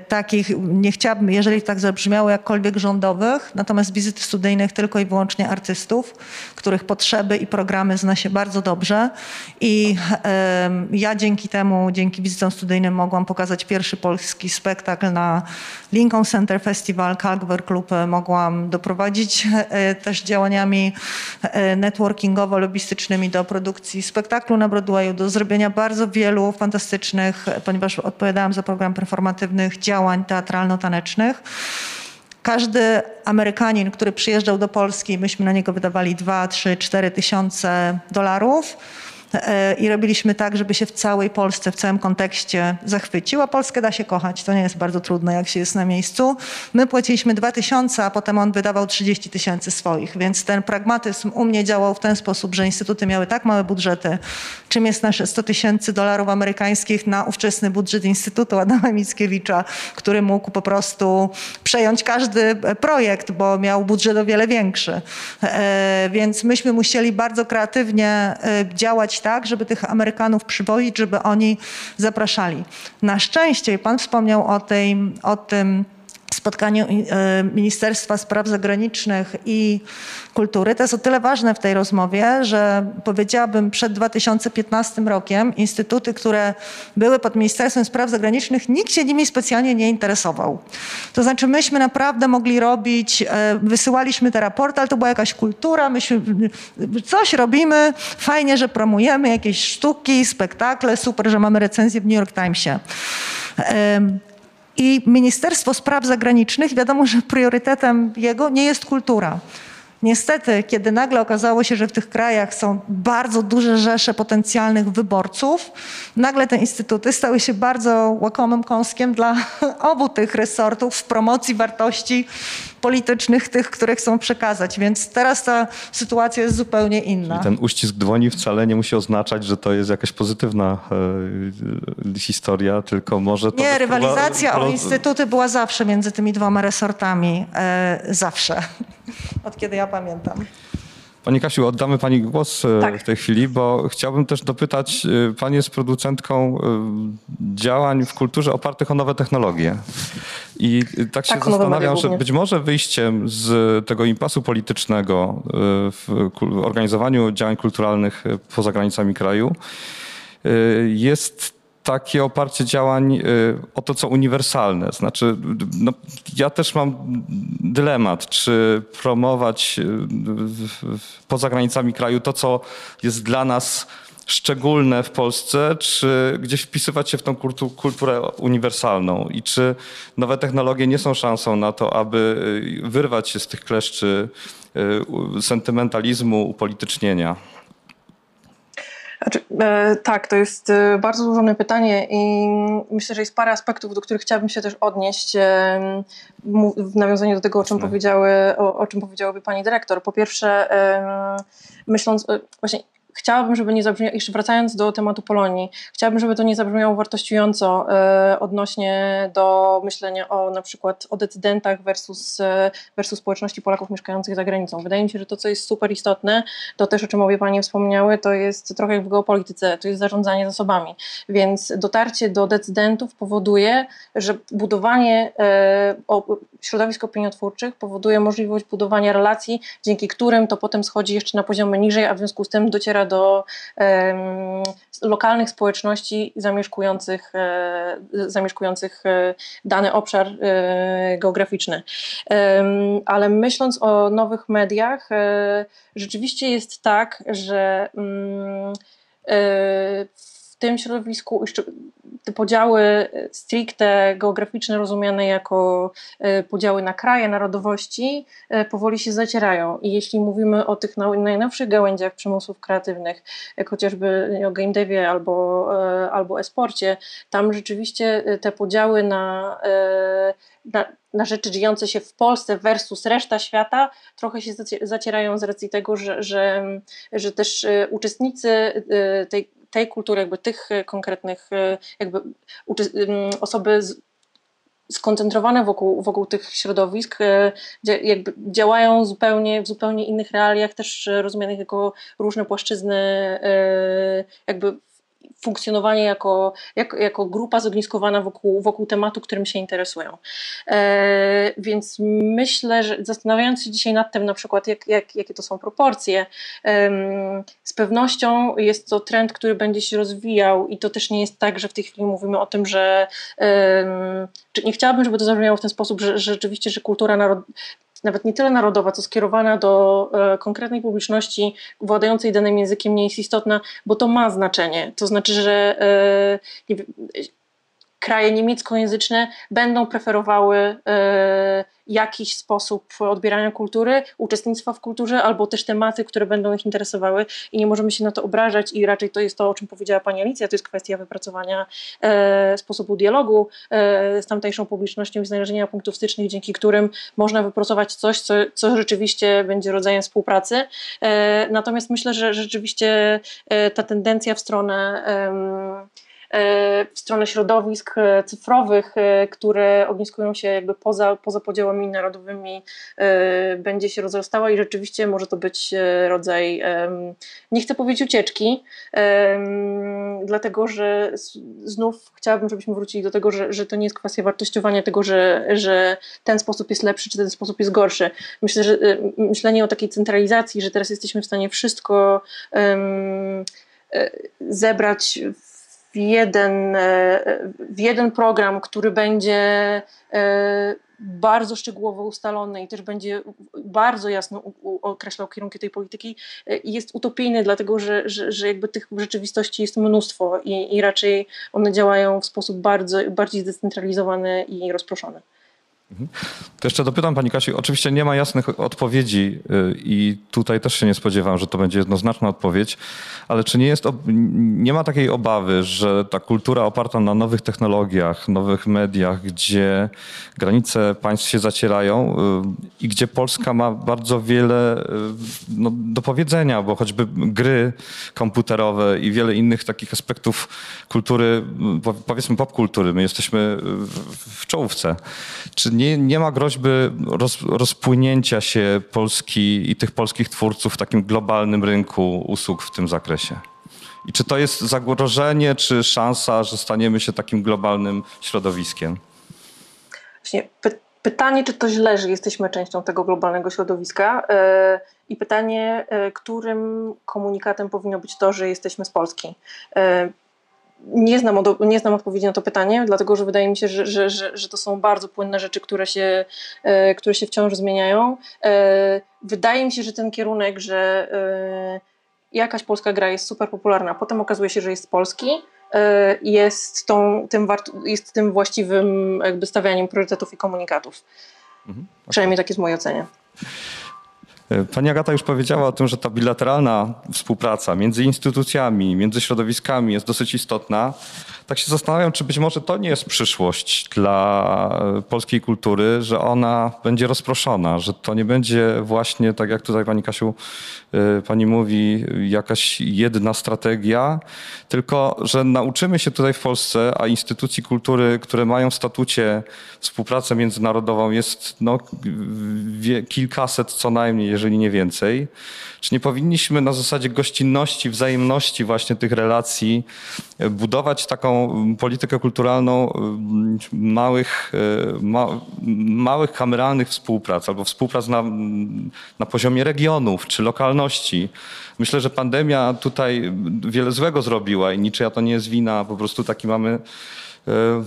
takich, nie chciałabym, jeżeli tak zabrzmiało, jakkolwiek rządowych, natomiast wizyt studyjnych tylko i wyłącznie artystów, których potrzeby i programy zna się bardzo dobrze. I ja dzięki temu, dzięki wizytom studyjnym mogłam pokazać pierwszy polski spektakl na Lincoln Center Festival, Kalkwer Club. Mogłam doprowadzić e, też działaniami e, networkingowo-lobistycznymi do produkcji spektaklu na Broadwayu, do zrobienia bardzo wielu fantastycznych, ponieważ odpowiadałam za program performatywny działań teatralno-tanecznych. Każdy Amerykanin, który przyjeżdżał do Polski, myśmy na niego wydawali 2, 3, 4 tysiące dolarów i robiliśmy tak, żeby się w całej Polsce, w całym kontekście zachwycił, a Polskę da się kochać. To nie jest bardzo trudne, jak się jest na miejscu. My płaciliśmy 2 tysiące, a potem on wydawał 30 tysięcy swoich, więc ten pragmatyzm u mnie działał w ten sposób, że instytuty miały tak małe budżety, czym jest nasze 100 tysięcy dolarów amerykańskich na ówczesny budżet Instytutu Adama Mickiewicza, który mógł po prostu przejąć każdy projekt, bo miał budżet o wiele większy. E, więc myśmy musieli bardzo kreatywnie e, tak, żeby tych Amerykanów przywozić, żeby oni zapraszali. Na szczęście, pan wspomniał o, tej, o tym, spotkaniu e, Ministerstwa Spraw Zagranicznych i Kultury. To jest o tyle ważne w tej rozmowie, że powiedziałabym przed 2015 rokiem instytuty, które były pod Ministerstwem Spraw Zagranicznych, nikt się nimi specjalnie nie interesował. To znaczy myśmy naprawdę mogli robić, e, wysyłaliśmy te raporty, ale to była jakaś kultura, myśmy coś robimy, fajnie, że promujemy jakieś sztuki, spektakle, super, że mamy recenzję w New York Timesie. I Ministerstwo Spraw Zagranicznych, wiadomo, że priorytetem jego nie jest kultura. Niestety, kiedy nagle okazało się, że w tych krajach są bardzo duże rzesze potencjalnych wyborców, nagle te instytuty stały się bardzo łakomym kąskiem dla obu tych resortów w promocji wartości politycznych, tych, które chcą przekazać. Więc teraz ta sytuacja jest zupełnie inna. Czyli ten uścisk dłoni wcale nie musi oznaczać, że to jest jakaś pozytywna e, historia, tylko może to... Nie, rywalizacja o instytuty była zawsze między tymi dwoma resortami. E, zawsze. Od kiedy ja pamiętam. Pani Kasiu, oddamy Pani głos e, tak. w tej chwili, bo chciałbym też dopytać, e, Pani jest producentką e, działań w kulturze opartych o nowe technologie. I tak się tak, zastanawiam, że być może wyjściem z tego impasu politycznego w organizowaniu działań kulturalnych poza granicami kraju jest takie oparcie działań y, o to, co uniwersalne. Znaczy, no, ja też mam dylemat, czy promować y, poza granicami kraju to, co jest dla nas szczególne w Polsce, czy gdzieś wpisywać się w tą kulturę uniwersalną i czy nowe technologie nie są szansą na to, aby y, wyrwać się z tych kleszczy sentymentalizmu, upolitycznienia. Znaczy, e, tak, to jest e, bardzo złożone pytanie i myślę, że jest parę aspektów, do których chciałabym się też odnieść e, w nawiązaniu do tego, o czym, powiedziały, o, o czym powiedziałaby pani dyrektor. Po pierwsze, myśląc, e, właśnie chciałabym, żeby nie zabrzmiało, jeszcze wracając do tematu Polonii, chciałabym, żeby to nie zabrzmiało wartościująco e, odnośnie do myślenia o na przykład o decydentach versus, e, versus społeczności Polaków mieszkających za granicą. Wydaje mi się, że to, co jest super istotne, to też o czym obie Panie wspomniały, to jest trochę jak w geopolityce, to jest zarządzanie zasobami. Więc dotarcie do decydentów powoduje, że budowanie e, o, środowisk opiniotwórczych powoduje możliwość budowania relacji, dzięki którym to potem schodzi jeszcze na poziomy niżej, a w związku z tym dociera do lokalnych społeczności zamieszkujących, e, zamieszkujących e, dany obszar e, geograficzny. Ale myśląc o nowych mediach, rzeczywiście jest tak, że mm, w tym środowisku te podziały stricte geograficzne, rozumiane jako e, podziały na kraje, narodowości, e, powoli się zacierają. I jeśli mówimy o tych najnowszych gałęziach przemysłów kreatywnych, jak chociażby o game devie albo, e, albo e-sporcie, tam rzeczywiście e, te podziały na, e, na, na rzeczy dziejące się w Polsce versus reszta świata trochę się zacie- zacierają z racji tego, że, że, że też e, uczestnicy e, tej, tej kultury, jakby tych e, konkretnych e, jakby osoby z, skoncentrowane wokół, wokół tych środowisk, e, jakby działają zupełnie, w zupełnie innych realiach, też rozumianych jako różne płaszczyzny, jakby funkcjonowanie jako, jako, jako grupa zogniskowana wokół, wokół tematu, którym się interesują. E, więc myślę, że zastanawiając się dzisiaj nad tym, na przykład, jak, jak, jakie to są proporcje, z pewnością jest to trend, który będzie się rozwijał i to też nie jest tak, że w tej chwili mówimy o tym, że nie chciałabym, żeby to zabrzmiało w ten sposób, że, że rzeczywiście, że kultura narod, nawet nie tyle narodowa, co skierowana do e, konkretnej publiczności władającej danym językiem nie jest istotna, bo to ma znaczenie. To znaczy, że e, kraje niemieckojęzyczne będą preferowały e, jakiś sposób odbierania kultury, uczestnictwa w kulturze, albo też tematy, które będą ich interesowały i nie możemy się na to obrażać i raczej to jest to, o czym powiedziała pani Alicja, to jest kwestia wypracowania e, sposobu dialogu e, z tamtejszą publicznością i znalezienia punktów stycznych, dzięki którym można wypracować coś, co, co rzeczywiście będzie rodzajem współpracy. E, natomiast myślę, że rzeczywiście ta tendencja w stronę w stronę środowisk e, cyfrowych, e, które ogniskują się jakby poza, poza podziałami narodowymi, e, będzie się rozrastała i rzeczywiście może to być e, rodzaj, nie chcę powiedzieć ucieczki, dlatego że znów chciałabym, żebyśmy wrócili do tego, że, że to nie jest kwestia wartościowania tego, że, że ten sposób jest lepszy, czy ten sposób jest gorszy. Myślę, że e, myślenie o takiej centralizacji, że teraz jesteśmy w stanie wszystko e, zebrać w jeden, e, w jeden program, który będzie e, bardzo szczegółowo ustalony i też będzie bardzo jasno określał kierunki tej polityki, e, jest utopijny, dlatego że, że, że jakby tych rzeczywistości jest mnóstwo i, i raczej one działają w sposób bardzo, bardziej zdecentralizowany i rozproszony. To jeszcze dopytam Pani Kasiu, oczywiście nie ma jasnych odpowiedzi y, i tutaj też się nie spodziewam, że to będzie jednoznaczna odpowiedź, ale czy nie jest, nie ma takiej obawy, że ta kultura oparta na nowych technologiach, nowych mediach, gdzie granice państw się zacierają y, i gdzie Polska ma bardzo wiele y, no, do powiedzenia, bo choćby gry komputerowe i wiele innych takich aspektów kultury, po- powiedzmy popkultury, my jesteśmy w czołówce. Czy nie, nie ma groźby roz, rozpłynięcia się Polski i tych polskich twórców w takim globalnym rynku usług w tym zakresie? I czy to jest zagrożenie, czy szansa, że staniemy się takim globalnym środowiskiem? Właśnie py- pytanie, czy to źle, że jesteśmy częścią tego globalnego środowiska e, i pytanie, e, którym komunikatem powinno być to, że jesteśmy z Polski. E, Nie znam, nie znam odpowiedzi na to pytanie, dlatego że wydaje mi się, że, że, że, że to są bardzo płynne rzeczy, które się, e, które się wciąż zmieniają. E, Wydaje mi się, że ten kierunek, że e, jakaś polska gra jest super popularna, a potem okazuje się, że jest z Polski, jest, tą, tym, jest tym właściwym jakby stawianiem priorytetów i komunikatów. Przynajmniej tak jest w mojej ocenie. Pani Agata już powiedziała o tym, że ta bilateralna współpraca między instytucjami, między środowiskami jest dosyć istotna. Tak się zastanawiam, czy być może to nie jest przyszłość dla polskiej kultury, że ona będzie rozproszona, że to nie będzie właśnie, tak jak tutaj pani Kasiu, y, pani mówi, jakaś jedna strategia, tylko że nauczymy się tutaj w Polsce, a instytucji kultury, które mają w statucie współpracę międzynarodową jest no, kilkaset co najmniej, jeżeli nie więcej. Czy nie powinniśmy na zasadzie gościnności, wzajemności właśnie tych relacji e, budować taką politykę kulturalną mm, małych, e, ma, małych kameralnych współprac albo współprac na, na poziomie regionów czy lokalności? Myślę, że pandemia tutaj wiele złego zrobiła i niczyja to nie jest wina, po prostu taki mamy e,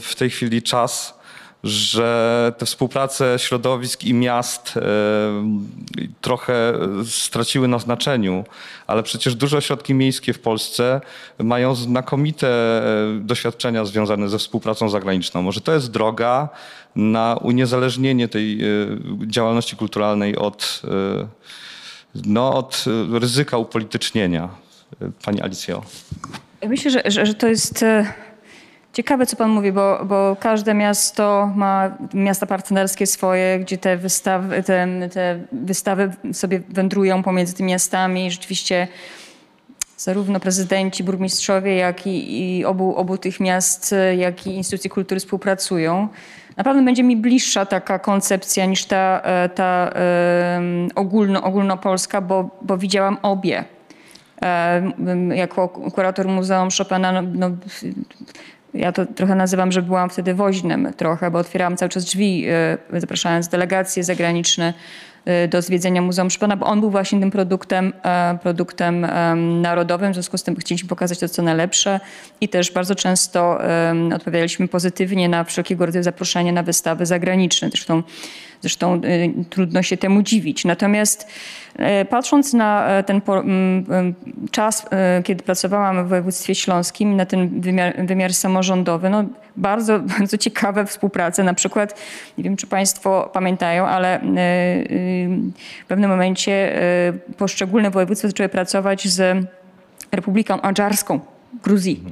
w tej chwili czas że te współprace środowisk i miast e, trochę straciły na znaczeniu, ale przecież duże ośrodki miejskie w Polsce mają znakomite e, doświadczenia związane ze współpracą zagraniczną. Może to jest droga na uniezależnienie tej e, działalności kulturalnej od, no, od ryzyka upolitycznienia. Pani Alicjo. Myślę, że, że, że to jest ciekawe, co Pan mówi, bo, bo każde miasto ma miasta partnerskie swoje, gdzie te wystawy, te, te wystawy sobie wędrują pomiędzy tymi miastami i rzeczywiście zarówno prezydenci, burmistrzowie, jak i, i obu, obu tych miast, jak i instytucje kultury współpracują. Naprawdę będzie mi bliższa taka koncepcja niż ta, e, ta em, ogólno, ogólnopolska, bo, bo widziałam obie. E, Jako kurator Muzeum Chopina, no, no, ja to trochę nazywam, że byłam wtedy woźnym trochę, bo otwierałam cały czas drzwi, e, zapraszając delegacje zagraniczne e, do zwiedzenia Muzeum Chopina, bo on był właśnie tym produktem, e, produktem em, narodowym, w związku z tym chcieliśmy pokazać to, co najlepsze i też bardzo często odpowiadaliśmy pozytywnie na wszelkiego rodzaju zaproszenia na wystawy zagraniczne. Zresztą, zresztą y, trudno się temu dziwić. Natomiast patrząc na e, ten czas, e, kiedy pracowałam w województwie śląskim, na ten wymiar, wymiar samorządowy, no bardzo, bardzo ciekawe współprace. Na przykład, nie wiem czy Państwo pamiętają, ale e, w pewnym momencie e, poszczególne województwa zaczęły pracować z Republiką Adżarską Gruzji.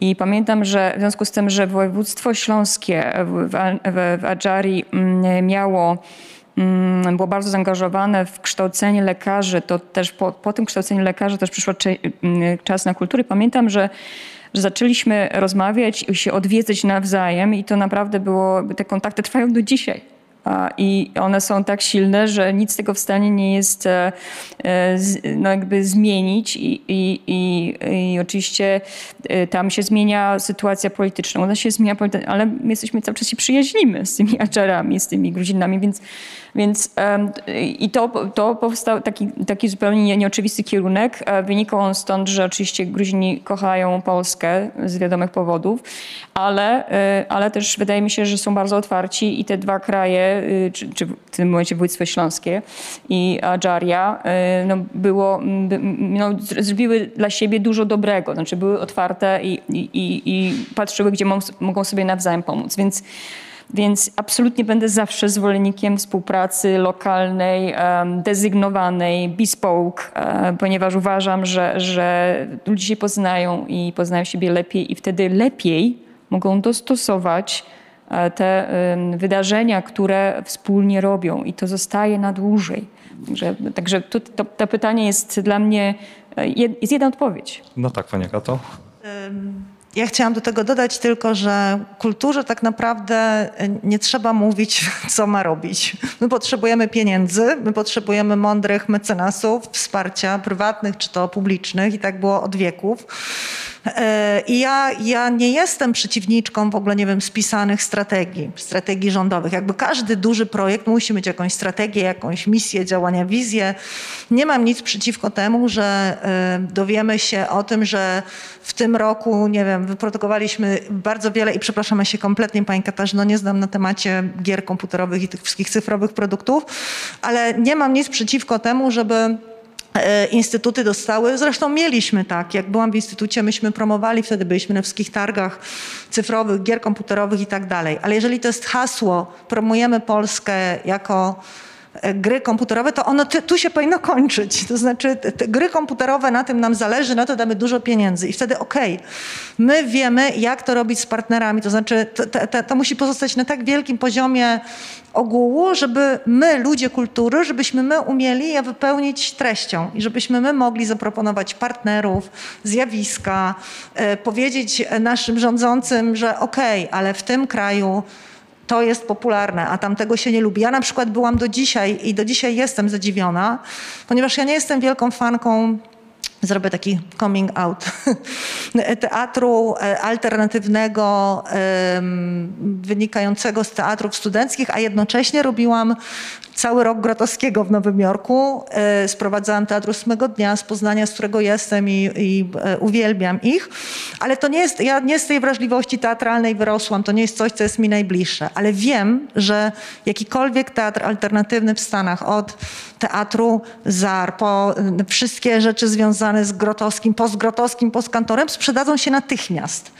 I pamiętam, że w związku z tym, że województwo śląskie w, w, w Adżarii miało było bardzo zaangażowane w kształcenie lekarzy, to też po, po tym kształceniu lekarzy też przyszło mm, czas na kulturę. Pamiętam, że, że zaczęliśmy rozmawiać i się odwiedzać nawzajem i to naprawdę było, te kontakty trwają do dzisiaj. I one są tak silne, że nic tego w stanie nie jest e, e, no jakby zmienić i, i, i, i oczywiście e, tam się zmienia sytuacja polityczna, ona się zmienia, ale my jesteśmy cały czas się przyjaźnimy z tymi Adżarami, z tymi Gruzinami, więc, więc i to, to powstał taki, taki zupełnie nie- nieoczywisty kierunek. E, Wynikał on stąd, że oczywiście Gruzini kochają Polskę z wiadomych powodów, ale, e, ale też wydaje mi się, że są bardzo otwarci i te dwa kraje, y, czy, czy w tym momencie województwo śląskie i Adżaria, y, no było, no, zrobiły dla siebie dużo dobrego, znaczy były otwarte i, i, i, i patrzyły, gdzie mo- mogą sobie nawzajem pomóc, więc więc absolutnie będę zawsze zwolennikiem współpracy lokalnej, dezygnowanej, bespoke, e, ponieważ uważam, że, że ludzie się poznają i poznają siebie lepiej i wtedy lepiej mogą dostosować e, te wydarzenia, które wspólnie robią i to zostaje na dłużej. Także, także to, to, to pytanie jest dla mnie, e, jest jedna odpowiedź. No tak, Pani Agato. Ja chciałam do tego dodać tylko, że kulturze tak naprawdę nie trzeba mówić, co ma robić. My potrzebujemy pieniędzy, my potrzebujemy mądrych mecenasów, wsparcia prywatnych czy to publicznych i tak było od wieków. E, I ja, ja nie jestem przeciwniczką w ogóle, nie wiem, spisanych strategii, strategii rządowych. Jakby każdy duży projekt musi mieć jakąś strategię, jakąś misję działania, wizję. Nie mam nic przeciwko temu, że e, dowiemy się o tym, że w tym roku, nie wiem, wyprodukowaliśmy bardzo wiele i przepraszam, ja się kompletnie Pani Katarzyno nie znam na temacie gier komputerowych i tych wszystkich cyfrowych produktów, ale nie mam nic przeciwko temu, żeby instytuty dostały. Zresztą mieliśmy tak. Jak byłam w instytucie, myśmy promowali, wtedy byliśmy na wszystkich targach cyfrowych, gier komputerowych i tak dalej. Ale jeżeli to jest hasło, promujemy Polskę jako e, gry komputerowe, to ono tu się powinno kończyć. To znaczy gry komputerowe, na tym nam zależy, na to damy dużo pieniędzy. I wtedy okej, my wiemy, jak to robić z partnerami. To znaczy to, to, to, musi pozostać na tak wielkim poziomie ogółu, żeby my, ludzie kultury, żebyśmy my umieli je wypełnić treścią i żebyśmy my mogli zaproponować partnerów, zjawiska, e, powiedzieć naszym rządzącym, że okej, ale w tym kraju to jest popularne, a tamtego się nie lubi. Ja na przykład byłam do dzisiaj i do dzisiaj jestem zadziwiona, ponieważ ja nie jestem wielką fanką zrobię taki coming out teatru e, alternatywnego wynikającego z teatrów studenckich, a jednocześnie robiłam cały rok Grotowskiego w Nowym Jorku. E, Sprowadzałam teatr ósmego dnia z Poznania, z którego jestem i, i e, uwielbiam ich. Ale to nie jest, ja nie z tej wrażliwości teatralnej wyrosłam, to nie jest coś, co jest mi najbliższe. Ale wiem, że jakikolwiek teatr alternatywny w Stanach, od teatru ZAR, po wszystkie rzeczy związane z Grotowskim, postgrotowskim, postkantorem, sprzedadzą się natychmiast.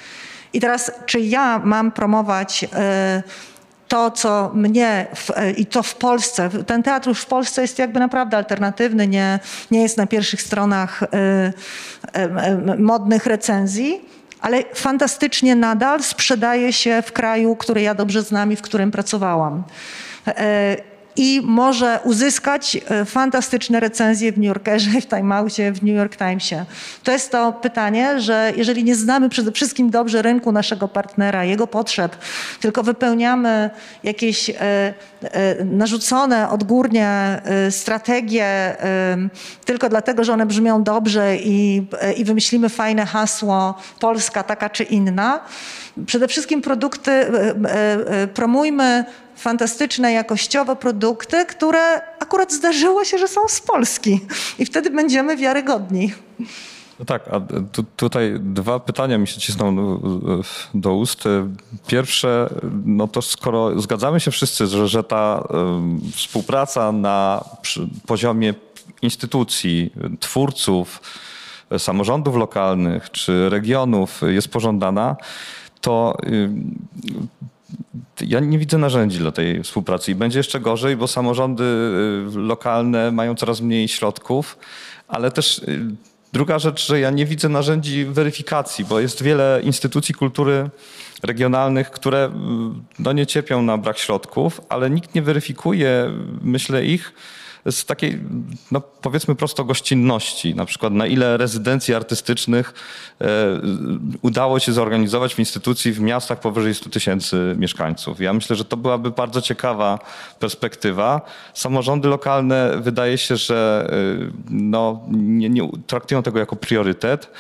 I teraz, czy ja mam promować y, to, co mnie w, y, i to w Polsce, ten teatr już w Polsce jest jakby naprawdę alternatywny, nie, nie jest na pierwszych stronach y, modnych recenzji, ale fantastycznie nadal sprzedaje się w kraju, który ja dobrze znam i w którym pracowałam. I może uzyskać e, fantastyczne recenzje w New Yorkerze, w Time Outie, w New York Timesie. To jest to pytanie, że jeżeli nie znamy przede wszystkim dobrze rynku naszego partnera, jego potrzeb, tylko wypełniamy jakieś e, e, narzucone odgórnie strategie tylko dlatego, że one brzmią dobrze i, i wymyślimy fajne hasło Polska taka czy inna. Przede wszystkim produkty, promujmy fantastyczne, jakościowe produkty, które akurat zdarzyło się, że są z Polski i wtedy będziemy wiarygodni. No tak, a tu, tutaj dwa pytania mi się cisną do, do ust. Pierwsze, no to skoro zgadzamy się wszyscy, że, że ta em, współpraca na poziomie instytucji, twórców, samorządów lokalnych czy regionów jest pożądana, to ym, ja nie widzę narzędzi dla tej współpracy i będzie jeszcze gorzej, bo samorządy y, lokalne mają coraz mniej środków, ale też y, druga rzecz, że ja nie widzę narzędzi weryfikacji, bo jest wiele instytucji kultury regionalnych, które y, no, nie cierpią na brak środków, ale nikt nie weryfikuje, myślę, ich z takiej, no powiedzmy prosto gościnności, na przykład na ile rezydencji artystycznych e, udało się zorganizować w instytucji w miastach powyżej 100 tysięcy mieszkańców. Ja myślę, że to byłaby bardzo ciekawa perspektywa. Samorządy lokalne wydaje się, że e, no, nie, nie traktują tego jako priorytet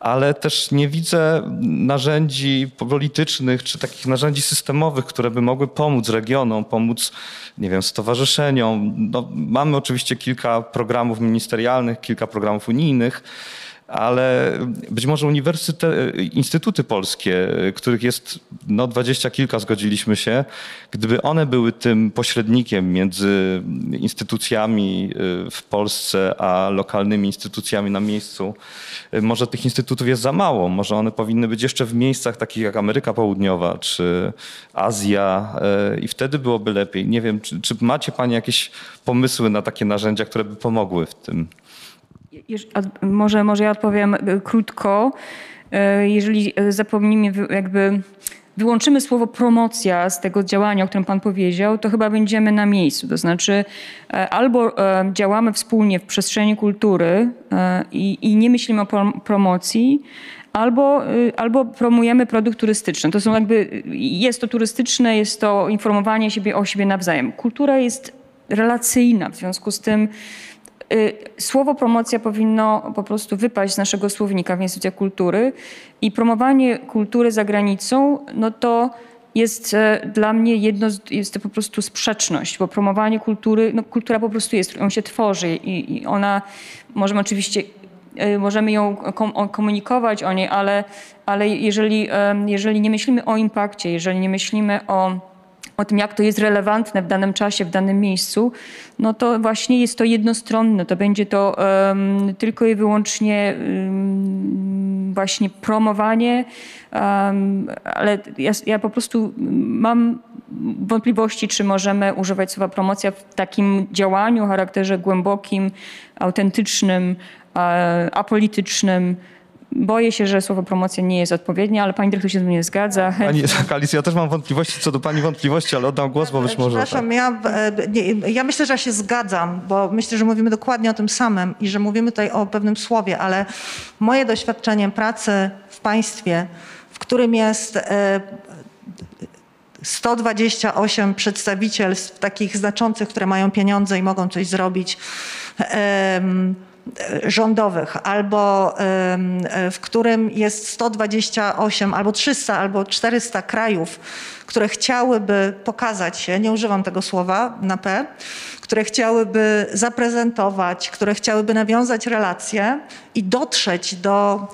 ale też nie widzę narzędzi politycznych czy takich narzędzi systemowych, które by mogły pomóc regionom, pomóc, nie wiem, stowarzyszeniom. No, mamy oczywiście kilka programów ministerialnych, kilka programów unijnych, ale być może uniwersyte, instytuty polskie, których jest no dwadzieścia kilka, zgodziliśmy się, gdyby one były tym pośrednikiem między instytucjami y, w Polsce, a lokalnymi instytucjami na miejscu, y, może tych instytutów jest za mało, może one powinny być jeszcze w miejscach takich jak Ameryka Południowa czy Azja y, i wtedy byłoby lepiej. Nie wiem, czy, czy macie Panie jakieś pomysły na takie narzędzia, które by pomogły w tym? Może, może ja odpowiem e, krótko. E, Jeżeli e, zapomnimy, jakby wyłączymy słowo promocja z tego działania, o którym Pan powiedział, to chyba będziemy na miejscu. To znaczy, albo działamy wspólnie w przestrzeni kultury i, i nie myślimy o prom- promocji, albo, albo promujemy produkt turystyczny. To są jakby, jest to turystyczne, jest to informowanie siebie o siebie nawzajem. Kultura jest relacyjna, w związku z tym słowo promocja powinno po prostu wypaść z naszego słownika w instytucjach kultury i promowanie kultury za granicą, no to jest e, dla mnie jedno, jest to po prostu sprzeczność, bo promowanie kultury, no kultura po prostu jest, ją się tworzy i, i ona, możemy oczywiście, e, możemy ją komunikować o niej, ale, ale jeżeli, em, jeżeli nie myślimy o impakcie, jeżeli nie myślimy o o tym, jak to jest relevantne w danym czasie, w danym miejscu, no to właśnie jest to jednostronne. To będzie to em, tylko i wyłącznie em, właśnie promowanie, em, ale ja, ja po prostu mam wątpliwości, czy możemy używać słowa promocja w takim działaniu charakterze głębokim, autentycznym, e, apolitycznym. Boję się, że słowo promocja nie jest odpowiednie, ale pani dyrektor się z tym nie zgadza. Pani Alicja, ja też mam wątpliwości co do Pani wątpliwości, ale oddam głos, bo być może... Tak. Przepraszam, ja, e, nie, ja myślę, że ja się zgadzam, bo myślę, że mówimy dokładnie o tym samym i że mówimy tutaj o pewnym słowie, ale moje doświadczenie pracy w państwie, w którym jest e, 128 przedstawicielstw takich znaczących, które mają pieniądze i mogą coś zrobić, e, rządowych, albo w którym jest 128, albo 300, albo 400 krajów, które chciałyby pokazać się, nie używam tego słowa na P, które chciałyby zaprezentować, które chciałyby nawiązać relacje i dotrzeć do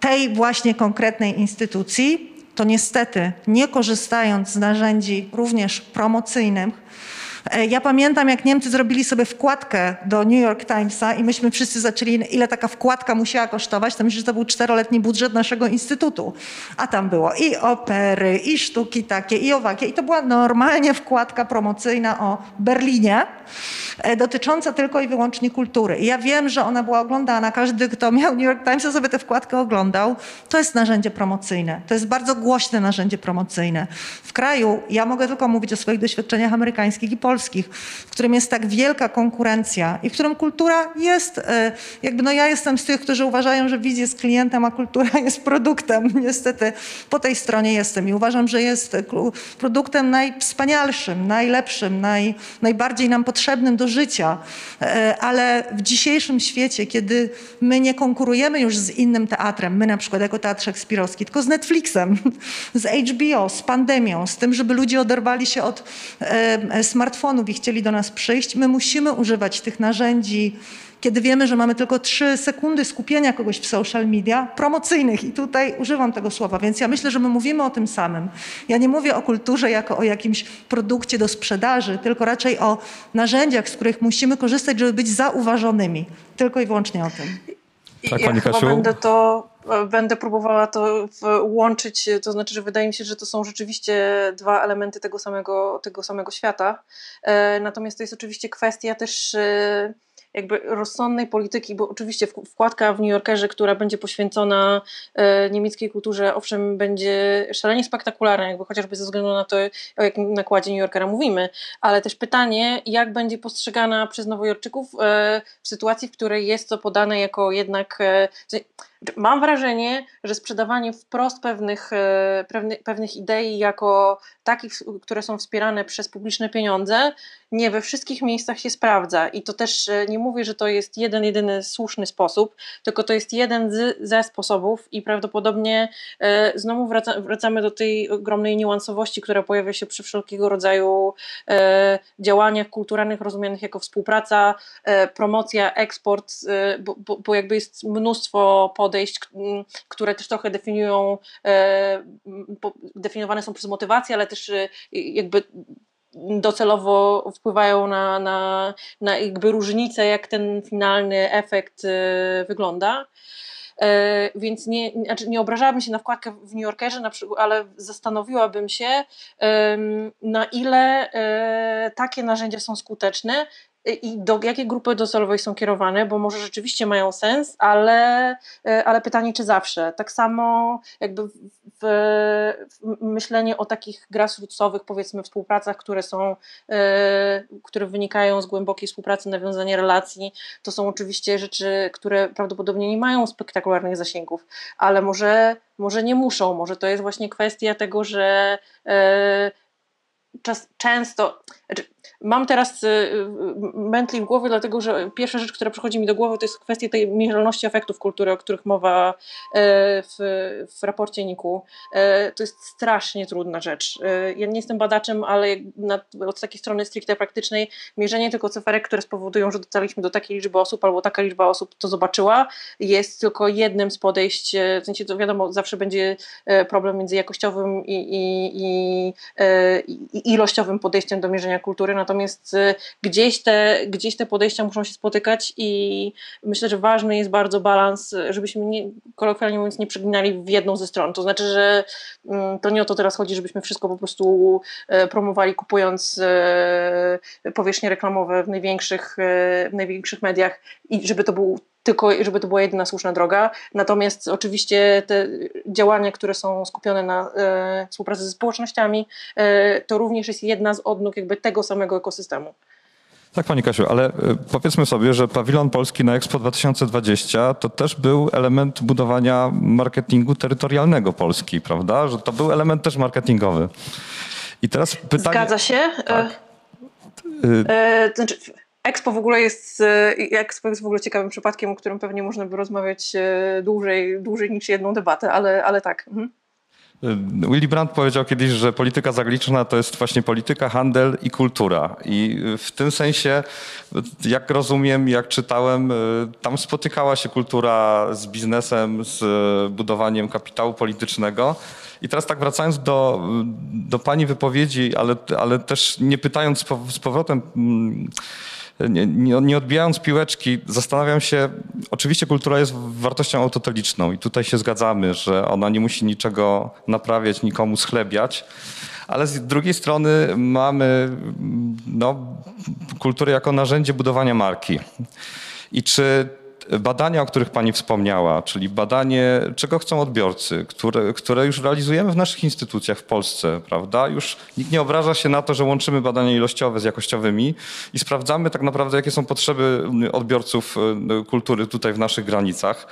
tej właśnie konkretnej instytucji, to niestety nie korzystając z narzędzi również promocyjnych, Ja pamiętam, jak Niemcy zrobili sobie wkładkę do New York Timesa i myśmy wszyscy zaczęli, ile taka wkładka musiała kosztować, to myślę, że to był czteroletni budżet naszego instytutu. A tam było i opery, i sztuki takie, i owakie. I to była normalnie wkładka promocyjna o Berlinie, e, dotycząca tylko i wyłącznie kultury. I ja wiem, że ona była oglądana. Każdy, kto miał New York Timesa, sobie tę wkładkę oglądał. To jest narzędzie promocyjne. To jest bardzo głośne narzędzie promocyjne. W kraju, ja mogę tylko mówić o swoich doświadczeniach amerykańskich i polskich, w którym jest tak wielka konkurencja i w którym kultura jest, e, jakby no ja jestem z tych, którzy uważają, że widz jest klientem, a kultura jest produktem. Niestety po tej stronie jestem i uważam, że jest produktem najwspanialszym, najlepszym, naj, najbardziej nam potrzebnym do życia. E, Ale w dzisiejszym świecie, kiedy my nie konkurujemy już z innym teatrem, my na przykład jako Teatr Szekspirowski, tylko z Netflixem, z HBO, z pandemią, z tym, żeby ludzie oderwali się od e, smartfonów i chcieli do nas przyjść, my musimy używać tych narzędzi, kiedy wiemy, że mamy tylko trzy sekundy skupienia kogoś w social media, promocyjnych. I tutaj używam tego słowa, więc ja myślę, że my mówimy o tym samym. Ja nie mówię o kulturze jako o jakimś produkcie do sprzedaży, tylko raczej o narzędziach, z których musimy korzystać, żeby być zauważonymi. Tylko i wyłącznie o tym. Tak, ja pani chyba Kasiu? będę to, będę próbowała to łączyć, to znaczy, że wydaje mi się, że to są rzeczywiście dwa elementy tego samego, tego samego świata. E, Natomiast to jest oczywiście kwestia też e, jakby rozsądnej polityki, bo oczywiście wk- wkładka w New Yorkerze, która będzie poświęcona e, niemieckiej kulturze, owszem, będzie szalenie spektakularna, jakby chociażby ze względu na to, o jakim nakładzie New Yorkera mówimy, ale też pytanie, jak będzie postrzegana przez Nowojorczyków e, w sytuacji, w której jest to podane jako jednak. Mam wrażenie, że sprzedawanie wprost pewnych, e, pewnych, pewnych idei jako takich, które są wspierane przez publiczne pieniądze, nie we wszystkich miejscach się sprawdza. I to też e, nie mówię, że to jest jeden, jedyny słuszny sposób, tylko to jest jeden z, ze sposobów i prawdopodobnie e, znowu wraca, wracamy do tej ogromnej niuansowości, która pojawia się przy wszelkiego rodzaju e, działaniach kulturalnych rozumianych jako współpraca, e, promocja, eksport, e, bo, bo, bo jakby jest mnóstwo podejść, które też trochę definiują, e, definiowane są przez motywację, ale też e, jakby docelowo wpływają na, na, na jakby różnicę, jak ten finalny efekt e, wygląda. E, Więc nie, znaczy nie obrażałabym się na wkładkę w New Yorkerze, na przykład, ale zastanowiłabym się, na ile takie narzędzia są skuteczne i do jakiej grupy docelowej są kierowane, bo może rzeczywiście mają sens, ale, e, ale pytanie, czy zawsze. Tak samo jakby w, w, myślenie o takich grassrootsowych, powiedzmy, współpracach, które są, e, które wynikają z głębokiej współpracy, nawiązania relacji, to są oczywiście rzeczy, które prawdopodobnie nie mają spektakularnych zasięgów, ale może, może nie muszą, może to jest właśnie kwestia tego, że czas, często, znaczy, mam teraz y, y, mętli w głowie, dlatego że pierwsza rzecz, która przychodzi mi do głowy, to jest kwestia tej mierzalności efektów kultury, o których mowa e, w, w raporcie NIK-u. E, To jest strasznie trudna rzecz. E, Ja nie jestem badaczem, ale od takiej strony stricte praktycznej, mierzenie tylko cyferek, które spowodują, że dotarliśmy do takiej liczby osób, albo taka liczba osób to zobaczyła, jest tylko jednym z podejść, w sensie to wiadomo, zawsze będzie problem między jakościowym i, i, i, i ilościowym podejściem do mierzenia kultury, natomiast e, gdzieś te, gdzieś te podejścia muszą się spotykać i myślę, że ważny jest bardzo balans, żebyśmy nie, kolokwialnie mówiąc nie przeginali w jedną ze stron. To znaczy, że mm, to nie o to teraz chodzi, żebyśmy wszystko po prostu e, promowali kupując e, powierzchnie reklamowe w największych, e, w największych mediach i żeby to był tylko żeby to była jedyna słuszna droga. Natomiast oczywiście te działania, które są skupione na e, współpracy ze społecznościami, e, to również jest jedna z odnóg jakby tego samego ekosystemu. Tak, Pani Kasiu, ale y, powiedzmy sobie, że pawilon polski na Expo 2020 to też był element budowania marketingu terytorialnego Polski, prawda? Że to był element też marketingowy. I teraz pytanie... Zgadza się. Tak. E, e, to znaczy, Expo w ogóle jest, e, Expo jest w ogóle ciekawym przypadkiem, o którym pewnie można by rozmawiać e, dłużej, dłużej niż jedną debatę, ale, ale tak. Mhm. Willy Brandt powiedział kiedyś, że polityka zagraniczna to jest właśnie polityka, handel i kultura. I w tym sensie, jak rozumiem, jak czytałem, tam spotykała się kultura z biznesem, z budowaniem kapitału politycznego. I teraz tak wracając do, do pani wypowiedzi, ale, ale też nie pytając z powrotem nie, nie, odbijając piłeczki, zastanawiam się, oczywiście kultura jest wartością autoteliczną i tutaj się zgadzamy, że ona nie musi niczego naprawiać, nikomu schlebiać, ale z drugiej strony mamy no, kulturę jako narzędzie budowania marki. I czy badania, o których Pani wspomniała, czyli badanie, czego chcą odbiorcy, które, które już realizujemy w naszych instytucjach w Polsce, prawda? Już nikt nie obraża się na to, że łączymy badania ilościowe z jakościowymi i sprawdzamy tak naprawdę, jakie są potrzeby odbiorców e, kultury tutaj w naszych granicach.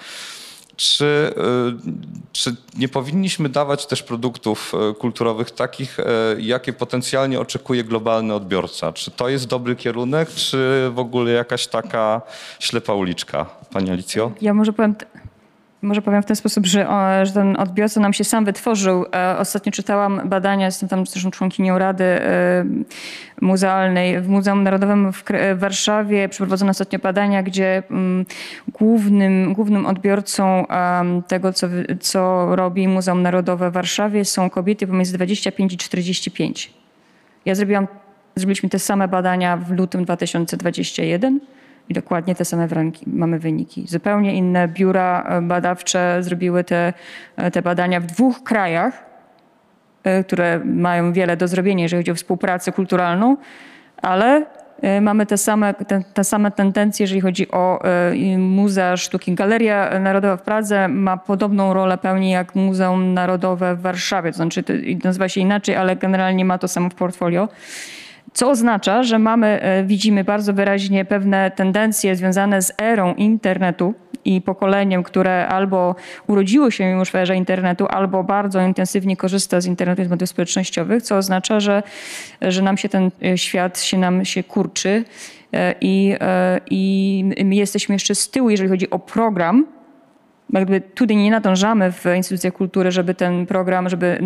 Czy, y, czy nie powinniśmy dawać też produktów y, kulturowych takich, y, jakie potencjalnie oczekuje globalny odbiorca? Czy to jest dobry kierunek, czy w ogóle jakaś taka ślepa uliczka, Pani Alicjo? Ja może powiem, może powiem w ten sposób, że, o, że ten odbiorca nam się sam wytworzył. E, ostatnio czytałam badania, jestem tam zresztą członkinią Rady e, Muzealnej w Muzeum Narodowym w, Warszawie. Przeprowadzono ostatnio badania, gdzie mm, głównym, głównym odbiorcą tego, co, co robi Muzeum Narodowe w Warszawie są kobiety pomiędzy 25 i 45. Ja zrobiłam, zrobiliśmy te same badania w lutym 2021 i dokładnie te same mamy wyniki. Zupełnie inne biura e, badawcze zrobiły te, e, te badania w dwóch krajach, e, które mają wiele do zrobienia, jeżeli chodzi o współpracę kulturalną, ale mamy te same, te, te same tendencje, jeżeli chodzi o Muzea Sztuki. Galeria Narodowa w Pradze ma podobną rolę pełni jak Muzeum Narodowe w Warszawie, to znaczy to nazywa się inaczej, ale generalnie ma to samo w portfolio. Co oznacza, że mamy, e, widzimy bardzo wyraźnie pewne tendencje związane z erą internetu i pokoleniem, które albo urodziło się już w erze internetu, albo bardzo intensywnie korzysta z internetu i z mediów społecznościowych, co oznacza, że, że nam się ten e, świat się nam się kurczy e, i, i my jesteśmy jeszcze z tyłu, jeżeli chodzi o program, jakby tutaj nie nadążamy w instytucjach kultury, żeby ten program, żeby,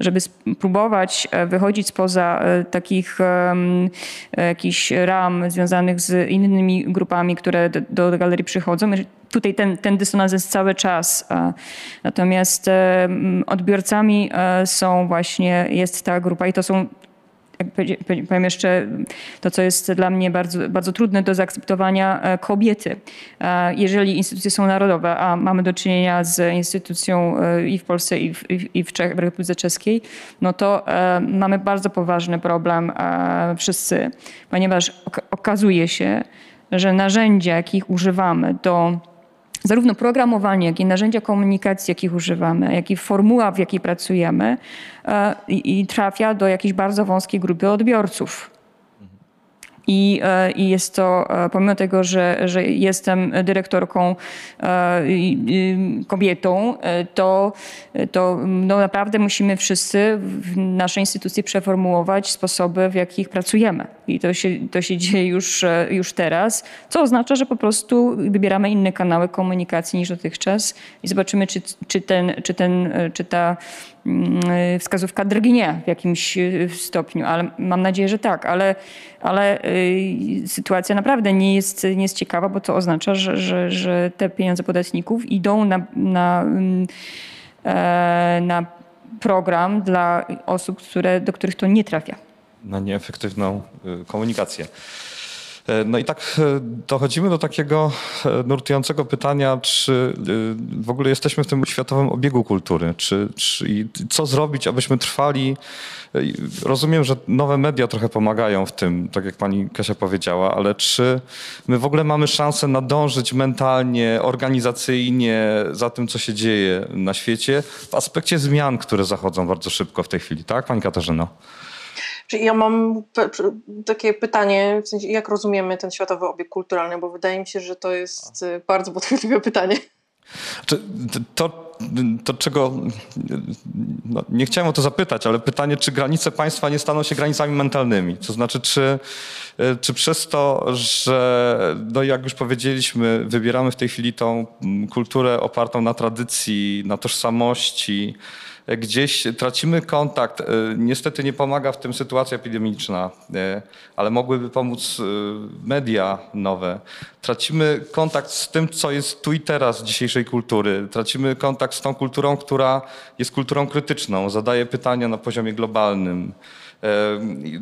żeby spróbować e, wychodzić spoza e, takich um, jakichś ram związanych z innymi grupami, które do, do galerii przychodzą. Tutaj ten, ten dysonans jest cały czas. Natomiast odbiorcami są właśnie, jest ta grupa i to są powiem jeszcze to, co jest dla mnie bardzo, bardzo trudne do zaakceptowania, e, kobiety. E, jeżeli instytucje są narodowe, a mamy do czynienia z instytucją e, i w Polsce, i w, i w, Czech, w Republice Czeskiej, no to mamy bardzo poważny problem wszyscy, ponieważ okazuje się, że narzędzia, jakich używamy do zarówno programowanie, jak i narzędzia komunikacji, jakich używamy, jak i formuła, w jakiej pracujemy, e, i, i trafia do jakiejś bardzo wąskiej grupy odbiorców. I, e, I, jest to, e, pomimo tego, że, że jestem dyrektorką kobietą, to, to no naprawdę musimy wszyscy w naszej instytucji przeformułować sposoby, w jakich pracujemy. I to się, to się dzieje już, już teraz, co oznacza, że po prostu wybieramy inne kanały komunikacji niż dotychczas i zobaczymy, czy, czy, ten, czy, ten, czy ta wskazówka drgnie w jakimś stopniu, ale mam nadzieję, że tak, ale, ale sytuacja naprawdę nie jest, nie jest ciekawa, bo to oznacza, że, że, że te pieniądze podatników idą na, na, mm, e, na program dla osób, które, do których to nie trafia na nieefektywną y, komunikację. E, no i tak e, dochodzimy do takiego e, nurtującego pytania, czy w ogóle jesteśmy w tym światowym obiegu kultury, czy, czy i co zrobić, abyśmy trwali. Rozumiem, że nowe media trochę pomagają w tym, tak jak pani Kasia powiedziała, ale czy my w ogóle mamy szansę nadążyć mentalnie, organizacyjnie za tym, co się dzieje na świecie w aspekcie zmian, które zachodzą bardzo szybko w tej chwili, tak, pani Katarzyno? Czyli ja mam takie pytanie, w sensie jak rozumiemy ten światowy obieg kulturalny, bo wydaje mi się, że to jest y, bardzo podchwytliwe pytanie. To, to czego. No, nie chciałem o to zapytać, ale pytanie, czy granice państwa nie staną się granicami mentalnymi? To znaczy, czy, czy przez to, że, no jak już powiedzieliśmy, wybieramy w tej chwili tą kulturę opartą na tradycji, na tożsamości, gdzieś tracimy kontakt. Niestety nie pomaga w tym sytuacja epidemiczna, ale mogłyby pomóc media nowe. Tracimy kontakt z tym, co jest tu i teraz dzisiejszej kultury. Tracimy kontakt z tą kulturą, która jest kulturą krytyczną, zadaje pytania na poziomie globalnym.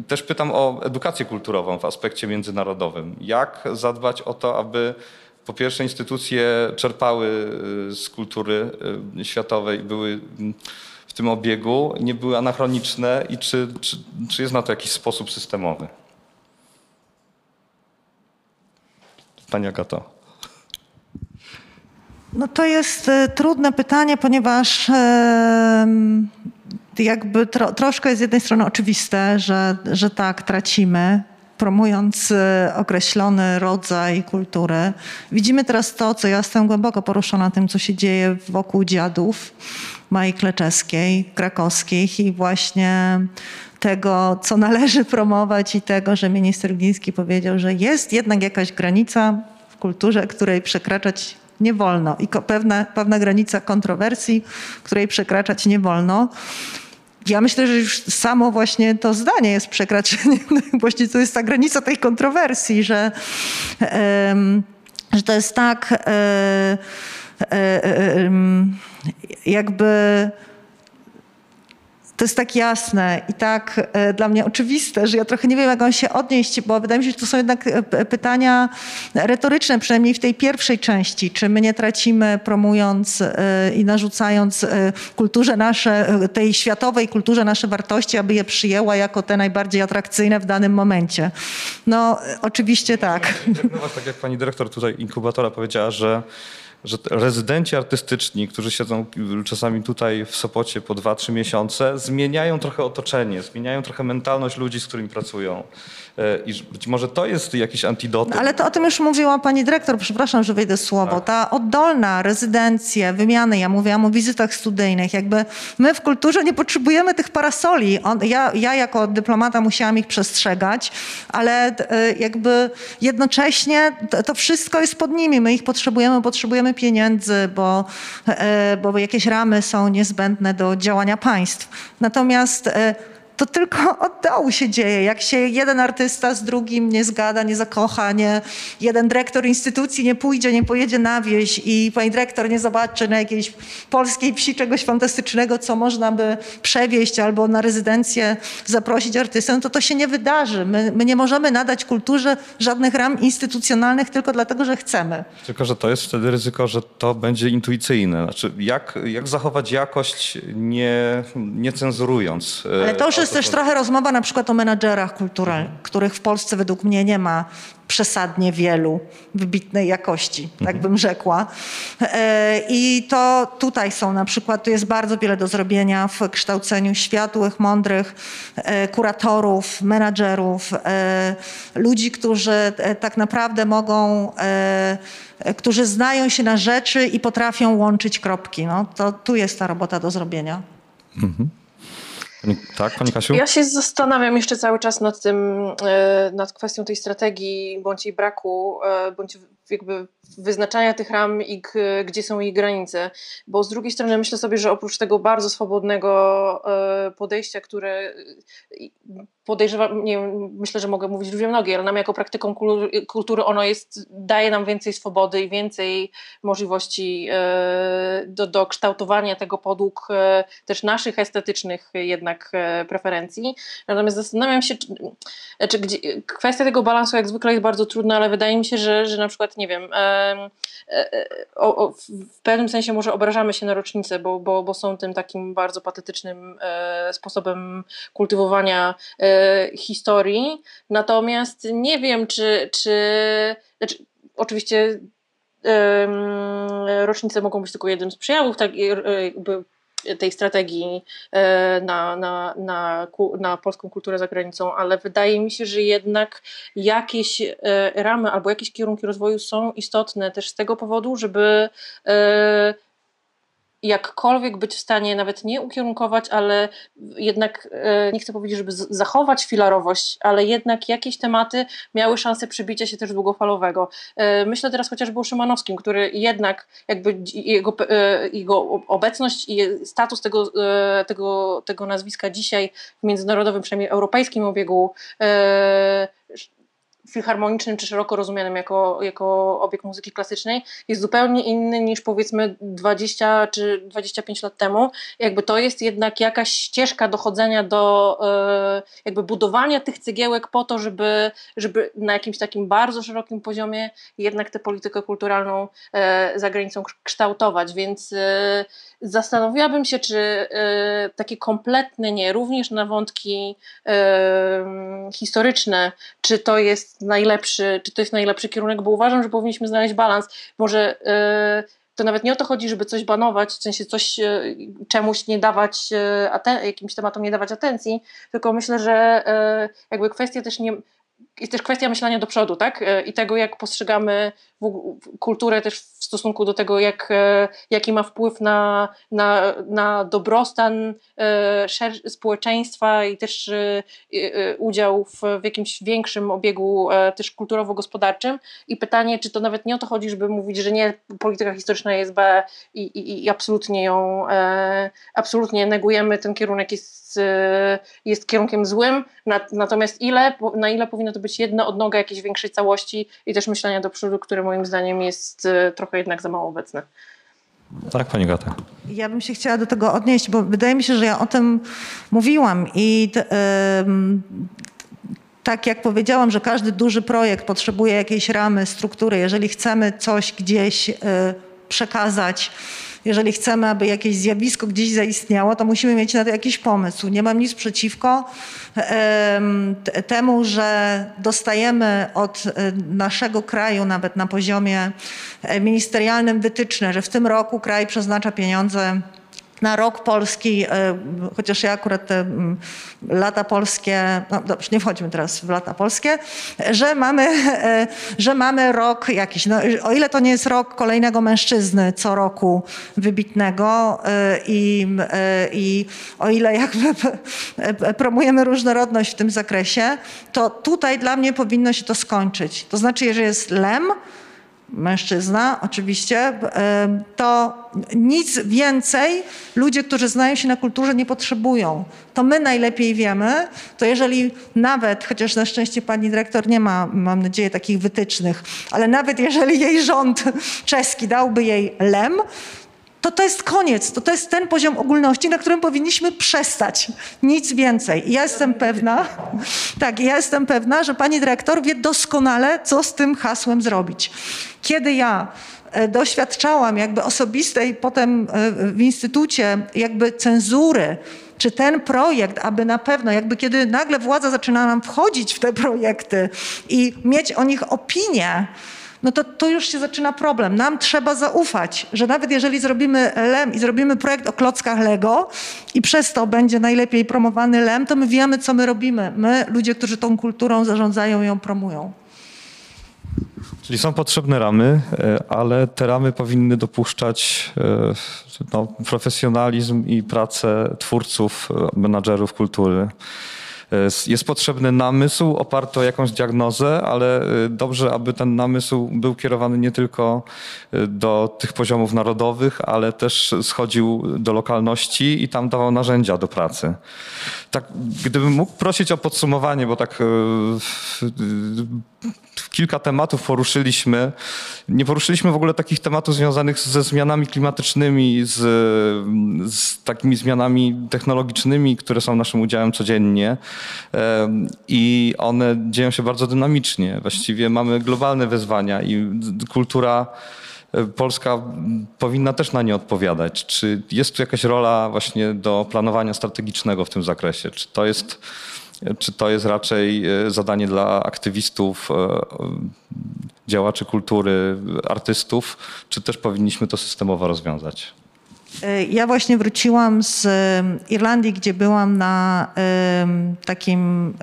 Też pytam o edukację kulturową w aspekcie międzynarodowym. Jak zadbać o to, aby po pierwsze instytucje czerpały z kultury światowej, były tym obiegu, nie były anachroniczne i czy, czy, czy jest na to jakiś sposób systemowy? Pani Agato. No to jest e, trudne pytanie, ponieważ e, jakby tro, troszkę z jednej strony oczywiste, że, że tak, tracimy, promując e, określony rodzaj kultury. Widzimy teraz to, co ja jestem głęboko poruszona tym, co się dzieje wokół dziadów Mai Kleczeskiej, krakowskich i właśnie tego, co należy promować i tego, że minister Gliński powiedział, że jest jednak jakaś granica w kulturze, której przekraczać nie wolno i pewna, pewna granica kontrowersji, której przekraczać nie wolno. Ja myślę, że już samo właśnie to zdanie jest przekraczeniem, właśnie to jest ta granica tej kontrowersji, że, że to jest tak e, e, e, jakby to jest tak jasne i tak e, dla mnie oczywiste, że ja trochę nie wiem, jak on się odnieść, bo wydaje mi się, że to są jednak e, pytania retoryczne, przynajmniej w tej pierwszej części. Czy my nie tracimy promując e, i narzucając kulturze nasze, tej światowej kulturze nasze wartości, aby je przyjęła jako te najbardziej atrakcyjne w danym momencie? No, oczywiście tak. Tak jak pani dyrektor tutaj inkubatora powiedziała, że że rezydenci artystyczni, którzy siedzą czasami tutaj w Sopocie po 2-3 miesiące, zmieniają trochę otoczenie, zmieniają trochę mentalność ludzi, z którymi pracują. E, I być może to jest jakiś antidotum. No, ale to o tym już mówiła pani dyrektor, przepraszam, że wejdę słowo. Tak. Ta oddolna rezydencja, wymiany, ja mówiłam o wizytach studyjnych, jakby my w kulturze nie potrzebujemy tych parasoli. Ja, ja jako dyplomata musiałam ich przestrzegać, ale e, jakby jednocześnie to, to wszystko jest pod nimi. My ich potrzebujemy, potrzebujemy pieniędzy, bo, e, bo jakieś ramy są niezbędne do działania państw. Natomiast to tylko od dołu się dzieje. Jak się jeden artysta z drugim nie zgada, nie zakocha, nie, jeden dyrektor instytucji nie pójdzie, nie pojedzie na wieś i pani dyrektor nie zobaczy na jakiejś polskiej wsi czegoś fantastycznego, co można by przewieźć albo na rezydencję zaprosić artystę, to to się nie wydarzy. My, my nie możemy nadać kulturze żadnych ram instytucjonalnych tylko dlatego, że chcemy. Tylko, że to jest wtedy ryzyko, że to będzie intuicyjne. Znaczy, jak, jak zachować jakość nie, nie cenzurując? Ale to już jest też trochę rozmowa na przykład o menadżerach kulturalnych, których w Polsce według mnie nie ma przesadnie wielu wybitnej jakości, tak mhm. bym rzekła. E, I to tutaj są na przykład, tu jest bardzo wiele do zrobienia w kształceniu światłych, mądrych e, kuratorów, menadżerów, e, ludzi, którzy tak naprawdę mogą, którzy znają się na rzeczy i potrafią łączyć kropki. No, to tu jest ta robota do zrobienia. Mhm. Tak, Pani Kasiu? Ja się zastanawiam jeszcze cały czas nad tym, e, nad kwestią tej strategii, bądź jej braku, e, bądź jakby wyznaczania tych ram i gdzie są jej granice. Bo z drugiej strony myślę sobie, że oprócz tego bardzo swobodnego e, podejścia, które podejrzewam, nie wiem, myślę, że mogę mówić dwie nogi, ale nam jako praktyką kultury ono jest, daje nam więcej swobody i więcej możliwości e, do, do kształtowania tego podług e, też naszych estetycznych jednak preferencji. Natomiast zastanawiam się, czy, czy gdzie, kwestia tego balansu jak zwykle jest bardzo trudna, ale wydaje mi się, że, że na przykład, nie wiem, E, e, o, o, w pewnym sensie może obrażamy się na rocznicę, bo, bo, bo są tym takim bardzo patetycznym e, sposobem kultywowania historii. Natomiast nie wiem, czy, czy znaczy, oczywiście rocznice mogą być tylko jednym z przejawów tak, jakby tej strategii e, na, na, na, na polską kulturę za granicą, ale wydaje mi się, że jednak jakieś e, ramy albo jakieś kierunki rozwoju są istotne też z tego powodu, żeby e, jakkolwiek być w stanie nawet nie ukierunkować, ale jednak e, nie chcę powiedzieć, żeby zachować filarowość, ale jednak jakieś tematy miały szansę przybicia się też długofalowego. E, Myślę teraz chociażby o Szymanowskim, który jednak jakby jego, e, jego obecność i status tego, tego, tego nazwiska dzisiaj w międzynarodowym, przynajmniej europejskim obiegu filharmonicznym czy szeroko rozumianym jako, jako obiekt muzyki klasycznej jest zupełnie inny niż powiedzmy 20 czy 25 lat temu. Jakby to jest jednak jakaś ścieżka dochodzenia do e, jakby budowania tych cegiełek po to, żeby, żeby na jakimś takim bardzo szerokim poziomie jednak tę politykę kulturalną e, za granicą kształtować, więc e, zastanowiłabym się, czy takie kompletne nie, również na wątki historyczne, czy to jest najlepszy, czy to jest najlepszy kierunek, bo uważam, że powinniśmy znaleźć balans. Może e, to nawet nie o to chodzi, żeby coś banować, w sensie coś e, czemuś nie dawać, aten- jakimś tematom nie dawać atencji, tylko myślę, że jakby kwestia też nie, jest też kwestia myślenia do przodu, tak? E, I tego, jak postrzegamy kulturę też w stosunku do tego, jak, e, jaki ma wpływ na, na, na dobrostan e, społeczeństwa i też udział w, w jakimś większym obiegu też kulturowo-gospodarczym. I pytanie, czy to nawet nie o to chodzi, żeby mówić, że nie, polityka historyczna jest B i, i, i absolutnie ją, absolutnie negujemy, ten kierunek jest, jest kierunkiem złym, Nat- natomiast ile, na ile powinno to być jedna odnoga jakiejś większej całości i też myślenia do przodu, które moim zdaniem jest e, trochę jednak za mało obecne. Tak, pani Gata. Ja bym się chciała do tego odnieść, bo wydaje mi się, że ja o tym mówiłam i em, tak jak powiedziałam, że każdy duży projekt potrzebuje jakiejś ramy, struktury. Jeżeli chcemy coś gdzieś e, przekazać, jeżeli chcemy, aby jakieś zjawisko gdzieś zaistniało, to musimy mieć na to jakiś pomysł. Nie mam nic przeciwko temu, że dostajemy od e, naszego kraju, nawet na poziomie e, ministerialnym, wytyczne, że w tym roku kraj przeznacza pieniądze na rok polski, e, chociaż ja akurat te mm, lata polskie, no dobrze, nie wchodźmy teraz w lata polskie, że mamy, e, że mamy rok jakiś, no, o ile to nie jest rok kolejnego mężczyzny co roku wybitnego e, i, i o ile jakby promujemy różnorodność w tym zakresie, to tutaj dla mnie powinno się to skończyć. To znaczy, jeżeli jest lem, mężczyzna oczywiście, e, to nic więcej ludzie, którzy znają się na kulturze nie potrzebują. To my najlepiej wiemy, to jeżeli nawet, chociaż na szczęście pani dyrektor nie ma, mam nadzieję, takich wytycznych, ale nawet jeżeli jej rząd czeski dałby jej lem, to to jest koniec, to to jest ten poziom ogólności, na którym powinniśmy przestać. Nic więcej. I ja jestem pewna, tak, ja jestem pewna, że pani dyrektor wie doskonale, co z tym hasłem zrobić. Kiedy ja e, doświadczałam jakby osobistej potem e, w instytucie jakby cenzury, czy ten projekt, aby na pewno, jakby kiedy nagle władza zaczyna nam wchodzić w te projekty i mieć o nich opinię, no to, to już się zaczyna problem. Nam trzeba zaufać, że nawet jeżeli zrobimy LEM i zrobimy projekt o klockach Lego i przez to będzie najlepiej promowany LEM, to my wiemy, co my robimy. My, ludzie, którzy tą kulturą zarządzają i ją promują. Czyli są potrzebne ramy, e, ale te ramy powinny dopuszczać e, no, profesjonalizm i pracę twórców, e, menadżerów kultury. E, Jest potrzebny namysł oparty o jakąś diagnozę, ale e, dobrze, aby ten namysł był kierowany nie tylko e, do tych poziomów narodowych, ale też schodził do lokalności i tam dawał narzędzia do pracy. Tak, gdybym mógł prosić o podsumowanie, bo tak kilka tematów poruszyliśmy. Nie poruszyliśmy w ogóle takich tematów związanych ze zmianami klimatycznymi, z, z takimi zmianami technologicznymi, które są naszym udziałem codziennie. Em, I one dzieją się bardzo dynamicznie. Właściwie mamy globalne wyzwania i kultura e, polska powinna też na nie odpowiadać. Czy jest tu jakaś rola właśnie do planowania strategicznego w tym zakresie? Czy to jest czy to jest raczej e, zadanie dla aktywistów, e, e, działaczy kultury, artystów, czy też powinniśmy to systemowo rozwiązać? Y, Ja właśnie wróciłam z Irlandii, gdzie byłam na takim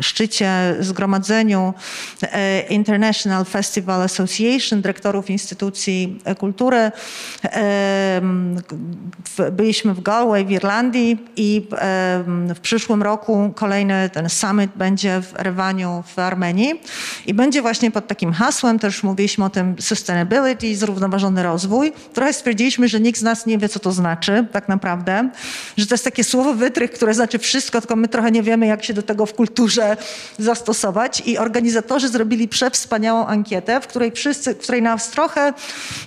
szczycie, zgromadzeniu e, International Festival Association, dyrektorów instytucji e, kultury. W- Byliśmy w Galway w Irlandii i em, w przyszłym roku kolejny ten summit będzie w Erewaniu w Armenii i będzie właśnie pod takim hasłem, też mówiliśmy o tym sustainability, zrównoważony rozwój. Trochę stwierdziliśmy, że nikt z nas nie wie, co to znaczy tak naprawdę, że to jest takie słowo wytrych, które znaczy wszystko, tylko my trochę nie wiemy, jak się do tego w kulturze zastosować i organizatorzy zrobili przewspaniałą ankietę, w której wszyscy, w której nas trochę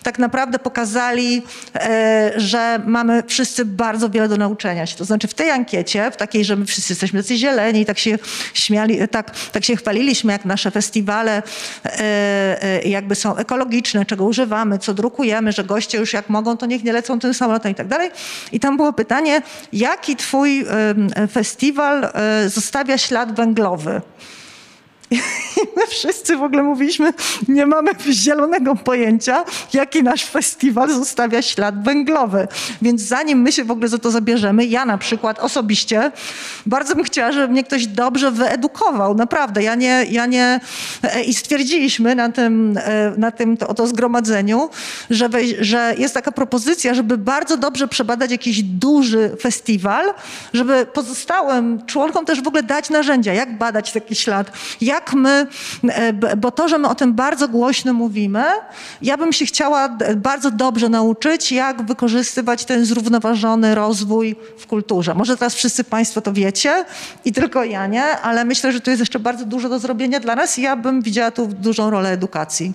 tak naprawdę pokazali, e, że mamy wszyscy bardzo wiele do nauczenia się. To znaczy w tej ankiecie, w takiej, że my wszyscy jesteśmy tacy zieleni, tak się śmiali, tak, tak się chwaliliśmy, jak nasze festiwale e, e, jakby są ekologiczne, czego używamy, co drukujemy, że goście już jak mogą, to niech nie lecą tym samolotem i tak dalej. I tam było pytanie, jaki twój festiwal zostawia ślad węglowy? handlowy. I my wszyscy w ogóle mówiliśmy, nie mamy zielonego pojęcia, jaki nasz festiwal zostawia ślad węglowy. Więc zanim my się w ogóle za to zabierzemy, ja na przykład osobiście bardzo bym chciała, żeby mnie ktoś dobrze wyedukował. Naprawdę, ja nie, ja nie... e, I stwierdziliśmy na tym, e, na tym to, oto zgromadzeniu, że, że jest taka propozycja, żeby bardzo dobrze przebadać jakiś duży festiwal, żeby pozostałym członkom też w ogóle dać narzędzia, jak badać taki ślad, jak my, e, bo to, że my o tym bardzo głośno mówimy, ja bym się chciała d- bardzo dobrze nauczyć, jak wykorzystywać ten zrównoważony rozwój w kulturze. Może teraz wszyscy Państwo to wiecie i tylko ja nie, ale myślę, że tu jest jeszcze bardzo dużo do zrobienia dla nas i ja bym widziała tu dużą rolę edukacji.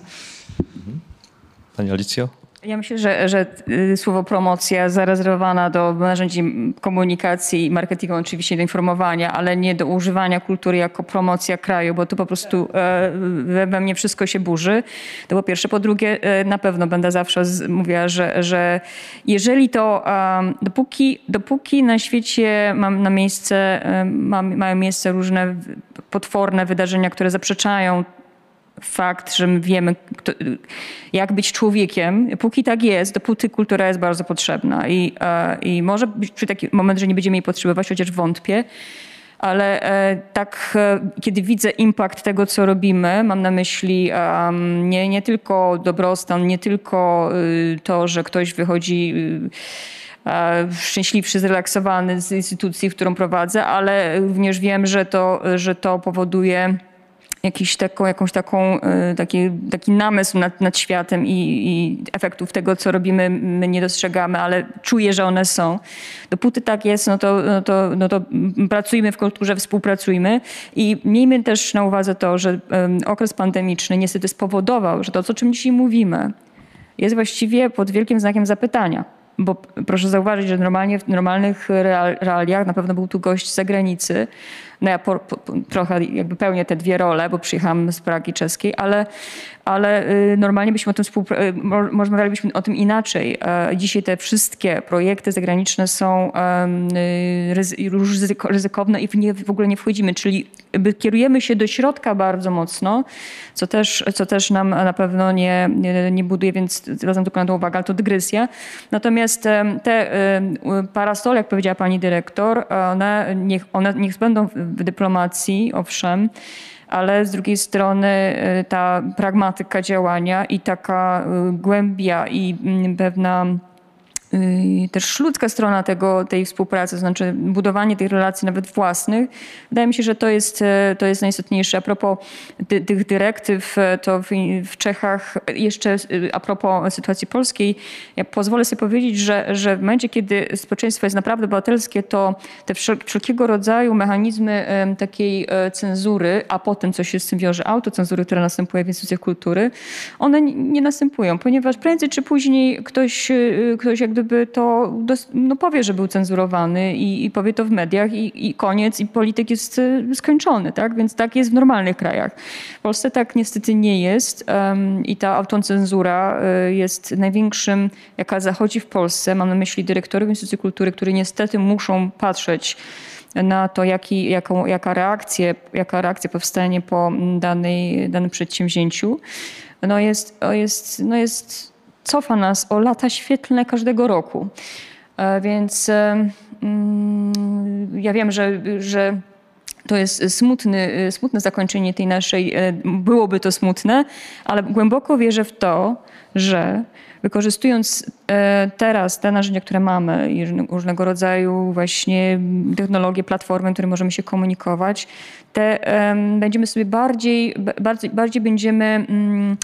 Pani Alicjo? Ja myślę, że, że y, słowo promocja zarezerwowana do narzędzi komunikacji i marketingu, oczywiście do informowania, ale nie do używania kultury jako promocja kraju, bo tu po prostu e, we, mnie wszystko się burzy. To po pierwsze. Po drugie, e, na pewno będę zawsze mówiła, że, że jeżeli to, dopóki, dopóki na świecie mam na miejsce, em, mam, mają miejsce różne potworne wydarzenia, które zaprzeczają fakt, że my wiemy, kto, jak być człowiekiem. Póki tak jest, dopóty kultura jest bardzo potrzebna. I, e, i może być przy taki moment, że nie będziemy jej potrzebować, chociaż wątpię. Ale e, tak, e, kiedy widzę impact tego, co robimy, mam na myśli nie, nie tylko dobrostan, nie tylko y, to, że ktoś wychodzi y, szczęśliwszy, zrelaksowany z instytucji, którą prowadzę, ale również wiem, że to, że to powoduje jakiś taką, jakąś taką, y, taki, taki namysł nad, nad światem i, i efektów tego, co robimy, my nie dostrzegamy, ale czuję, że one są. Dopóty tak jest, no to, no to, no to pracujmy w kulturze, współpracujmy i miejmy też na uwadze to, że okres pandemiczny niestety spowodował, że to, o czym dzisiaj mówimy, jest właściwie pod wielkim znakiem zapytania. Bo proszę zauważyć, że normalnie w normalnych real- realiach na pewno był tu gość z zagranicy. No ja po, po, trochę jakby pełnię te dwie role, bo przyjechałam z Pragi czeskiej, ale, ale y, normalnie byśmy o tym y, rozmawialibyśmy o tym inaczej. E, Dzisiaj te wszystkie projekty zagraniczne są y, ryzy- ryzyko- ryzykowne i w nie w ogóle nie wchodzimy, czyli kierujemy się do środka bardzo mocno, co też, co też nam na pewno nie, nie, nie buduje, więc zwracam tylko na to uwagę, ale to dygresja. Natomiast te parasole, jak powiedziała pani dyrektor, one niech, one niech będą w dyplomacji, owszem, ale z drugiej strony y, ta pragmatyka działania i taka y, głębia i mm, pewna też ludzka strona tego, tej współpracy, znaczy budowanie tych relacji nawet własnych, wydaje mi się, że to jest, e, to jest najistotniejsze. A propos dy, tych dyrektyw, e, to w, w Czechach, jeszcze y, a propos sytuacji polskiej, ja pozwolę sobie powiedzieć, że, że w momencie, kiedy społeczeństwo jest naprawdę obywatelskie, to te wszel- wszelkiego rodzaju mechanizmy takiej e, cenzury, a potem co się z tym wiąże, autocenzury, która następuje w instytucjach kultury, one nie, następują, ponieważ prędzej czy później ktoś, y, ktoś jak gdyby to no powie, że był cenzurowany i, i powie to w mediach i, i koniec i polityk jest y, skończony, tak? Więc tak jest w normalnych krajach. W Polsce tak niestety nie jest em, i ta autocenzura y, jest największym, jaka zachodzi w Polsce. Mam na myśli dyrektorów Instytucji Kultury, którzy niestety muszą patrzeć na to, jaki, jaką, jaka, reakcja, jaka reakcja powstanie po danej, danym przedsięwzięciu, no jest, jest, no jest cofa nas o lata świetlne każdego roku. E, Więc e, mm, ja wiem, że, że to jest smutny, smutne zakończenie tej naszej, e, byłoby to smutne, ale głęboko wierzę w to, że wykorzystując e, teraz te narzędzia, które mamy i różne- różnego rodzaju właśnie technologie, platformy, które możemy się komunikować, te em, będziemy sobie bardziej, ba- bardziej, bardziej będziemy, mm,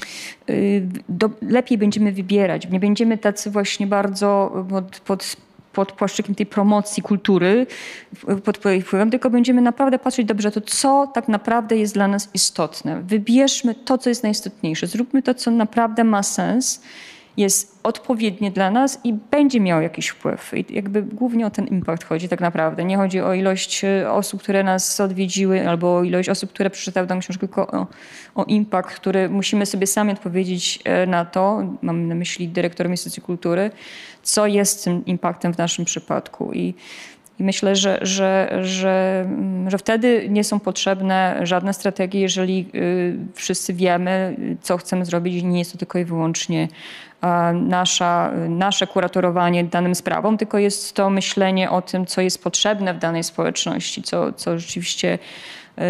y, do, lepiej będziemy wybierać. Nie będziemy tacy właśnie bardzo pod, pod pod płaszczykiem tej promocji kultury, pod wpływem, tylko będziemy naprawdę patrzeć dobrze to, co tak naprawdę jest dla nas istotne. Wybierzmy to, co jest najistotniejsze. Zróbmy to, co naprawdę ma sens, jest odpowiednie dla nas i będzie miało jakiś wpływ. I jakby głównie o ten impact chodzi tak naprawdę. Nie chodzi o ilość e, osób, które nas odwiedziły, albo o ilość osób, które przeczytały tę książkę, tylko o, o impact, który musimy sobie sami odpowiedzieć e, na to, mam na myśli dyrektor Instytucji Kultury, co jest tym impactem w naszym przypadku. I, i myślę, że, że, że, mm, że wtedy nie są potrzebne żadne strategie, jeżeli y, wszyscy wiemy, co chcemy zrobić i nie jest to tylko i wyłącznie nasza, nasze kuratorowanie danym sprawom, tylko jest to myślenie o tym, co jest potrzebne w danej społeczności, co, co rzeczywiście y,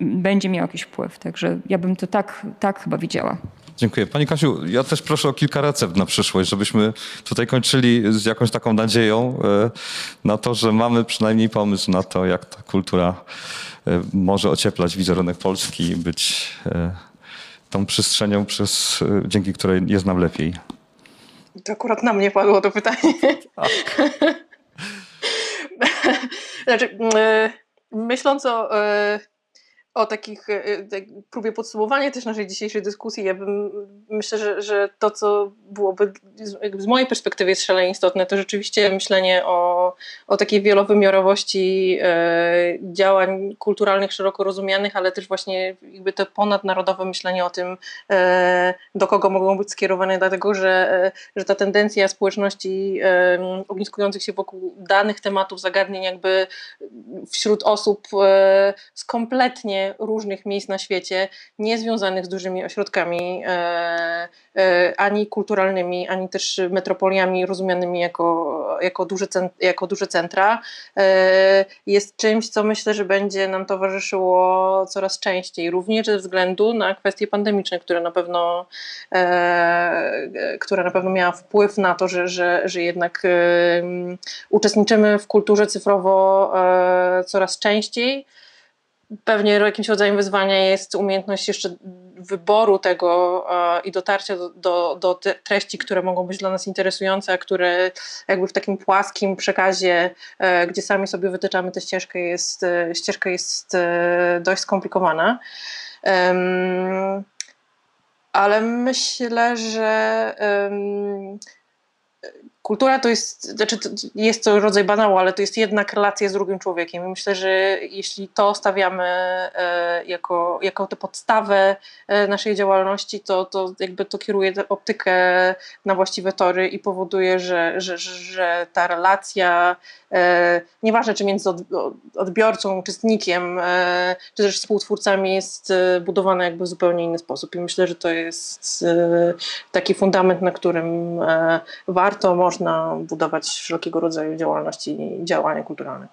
będzie miało jakiś wpływ. Także ja bym to tak, tak chyba widziała. Dziękuję. Pani Kasiu, ja też proszę o kilka recept na przyszłość, żebyśmy tutaj kończyli z jakąś taką nadzieją e, na to, że mamy przynajmniej pomysł na to, jak ta kultura e, może ocieplać wizerunek Polski i być e, tą przestrzenią, przez, dzięki której jest nam lepiej. To akurat na mnie padło to pytanie. znaczy, myśląc o, o takich e, tak, próbie podsumowania też naszej dzisiejszej dyskusji, ja bym myślę, że, że to, co byłoby z, mojej perspektywy jest szalenie istotne, to rzeczywiście myślenie o, o takiej wielowymiarowości e, działań kulturalnych szeroko rozumianych, ale też właśnie jakby to ponadnarodowe myślenie o tym, e, do kogo mogą być skierowane, dlatego że, e, że ta tendencja społeczności ogniskujących się wokół danych tematów, zagadnień jakby wśród osób z kompletnie różnych miejsc na świecie, nie związanych z dużymi ośrodkami ani kulturalnymi, ani też metropoliami rozumianymi jako, jako, duże, jako duże centra, e, jest czymś, co myślę, że będzie nam towarzyszyło coraz częściej, również ze względu na kwestie pandemiczne, które na pewno, e, która na pewno miała wpływ na to, że, że, że jednak e, uczestniczymy w kulturze cyfrowo coraz częściej. Pewnie jakimś rodzajem wyzwania jest umiejętność jeszcze wyboru tego e, i dotarcia do, do, do treści, które mogą być dla nas interesujące, a które jakby w takim płaskim przekazie, e, gdzie sami sobie wytyczamy tę ścieżkę, jest, e, ścieżka jest dość skomplikowana. Ale myślę, że kultura to jest, znaczy jest to rodzaj banału, ale to jest jednak relacja z drugim człowiekiem. I myślę, że jeśli to stawiamy e, jako, jako tę podstawę e, naszej działalności, to, to jakby to kieruje optykę na właściwe tory i powoduje, że, że, że, ta relacja, e, nieważne czy między od, odbiorcą, uczestnikiem, czy też współtwórcami jest budowana jakby w zupełnie inny sposób. I myślę, że to jest taki fundament, na którym warto, można budować wszelkiego rodzaju działalności i działania kulturalne.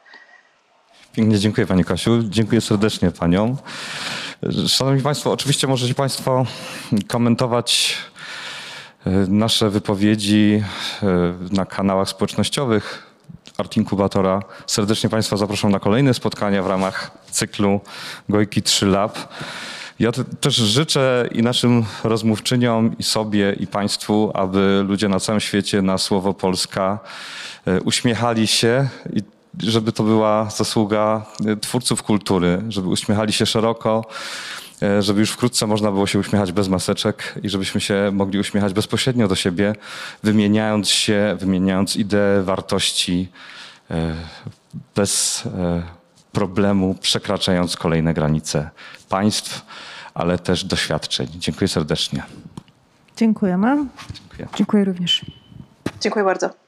Pięknie dziękuję Pani Kasiu. Dziękuję serdecznie Paniom. Szanowni Państwo, oczywiście możecie Państwo komentować e, nasze wypowiedzi e, na kanałach społecznościowych Art Inkubatora. Serdecznie Państwa zapraszam na kolejne spotkania w ramach cyklu Gojki 3 Lab. Ja te- też życzę i naszym rozmówczyniom, i sobie, i Państwu, aby ludzie na całym świecie na słowo Polska e, uśmiechali się i żeby to była zasługa e, twórców kultury, żeby uśmiechali się szeroko, e, żeby już wkrótce można było się uśmiechać bez maseczek i żebyśmy się mogli uśmiechać bezpośrednio do siebie, wymieniając się, wymieniając idee, wartości, bez problemu, przekraczając kolejne granice państw, ale też doświadczeń. Dziękuję serdecznie. Dziękujemy. Dziękuję. Dziękuję również. Dziękuję bardzo.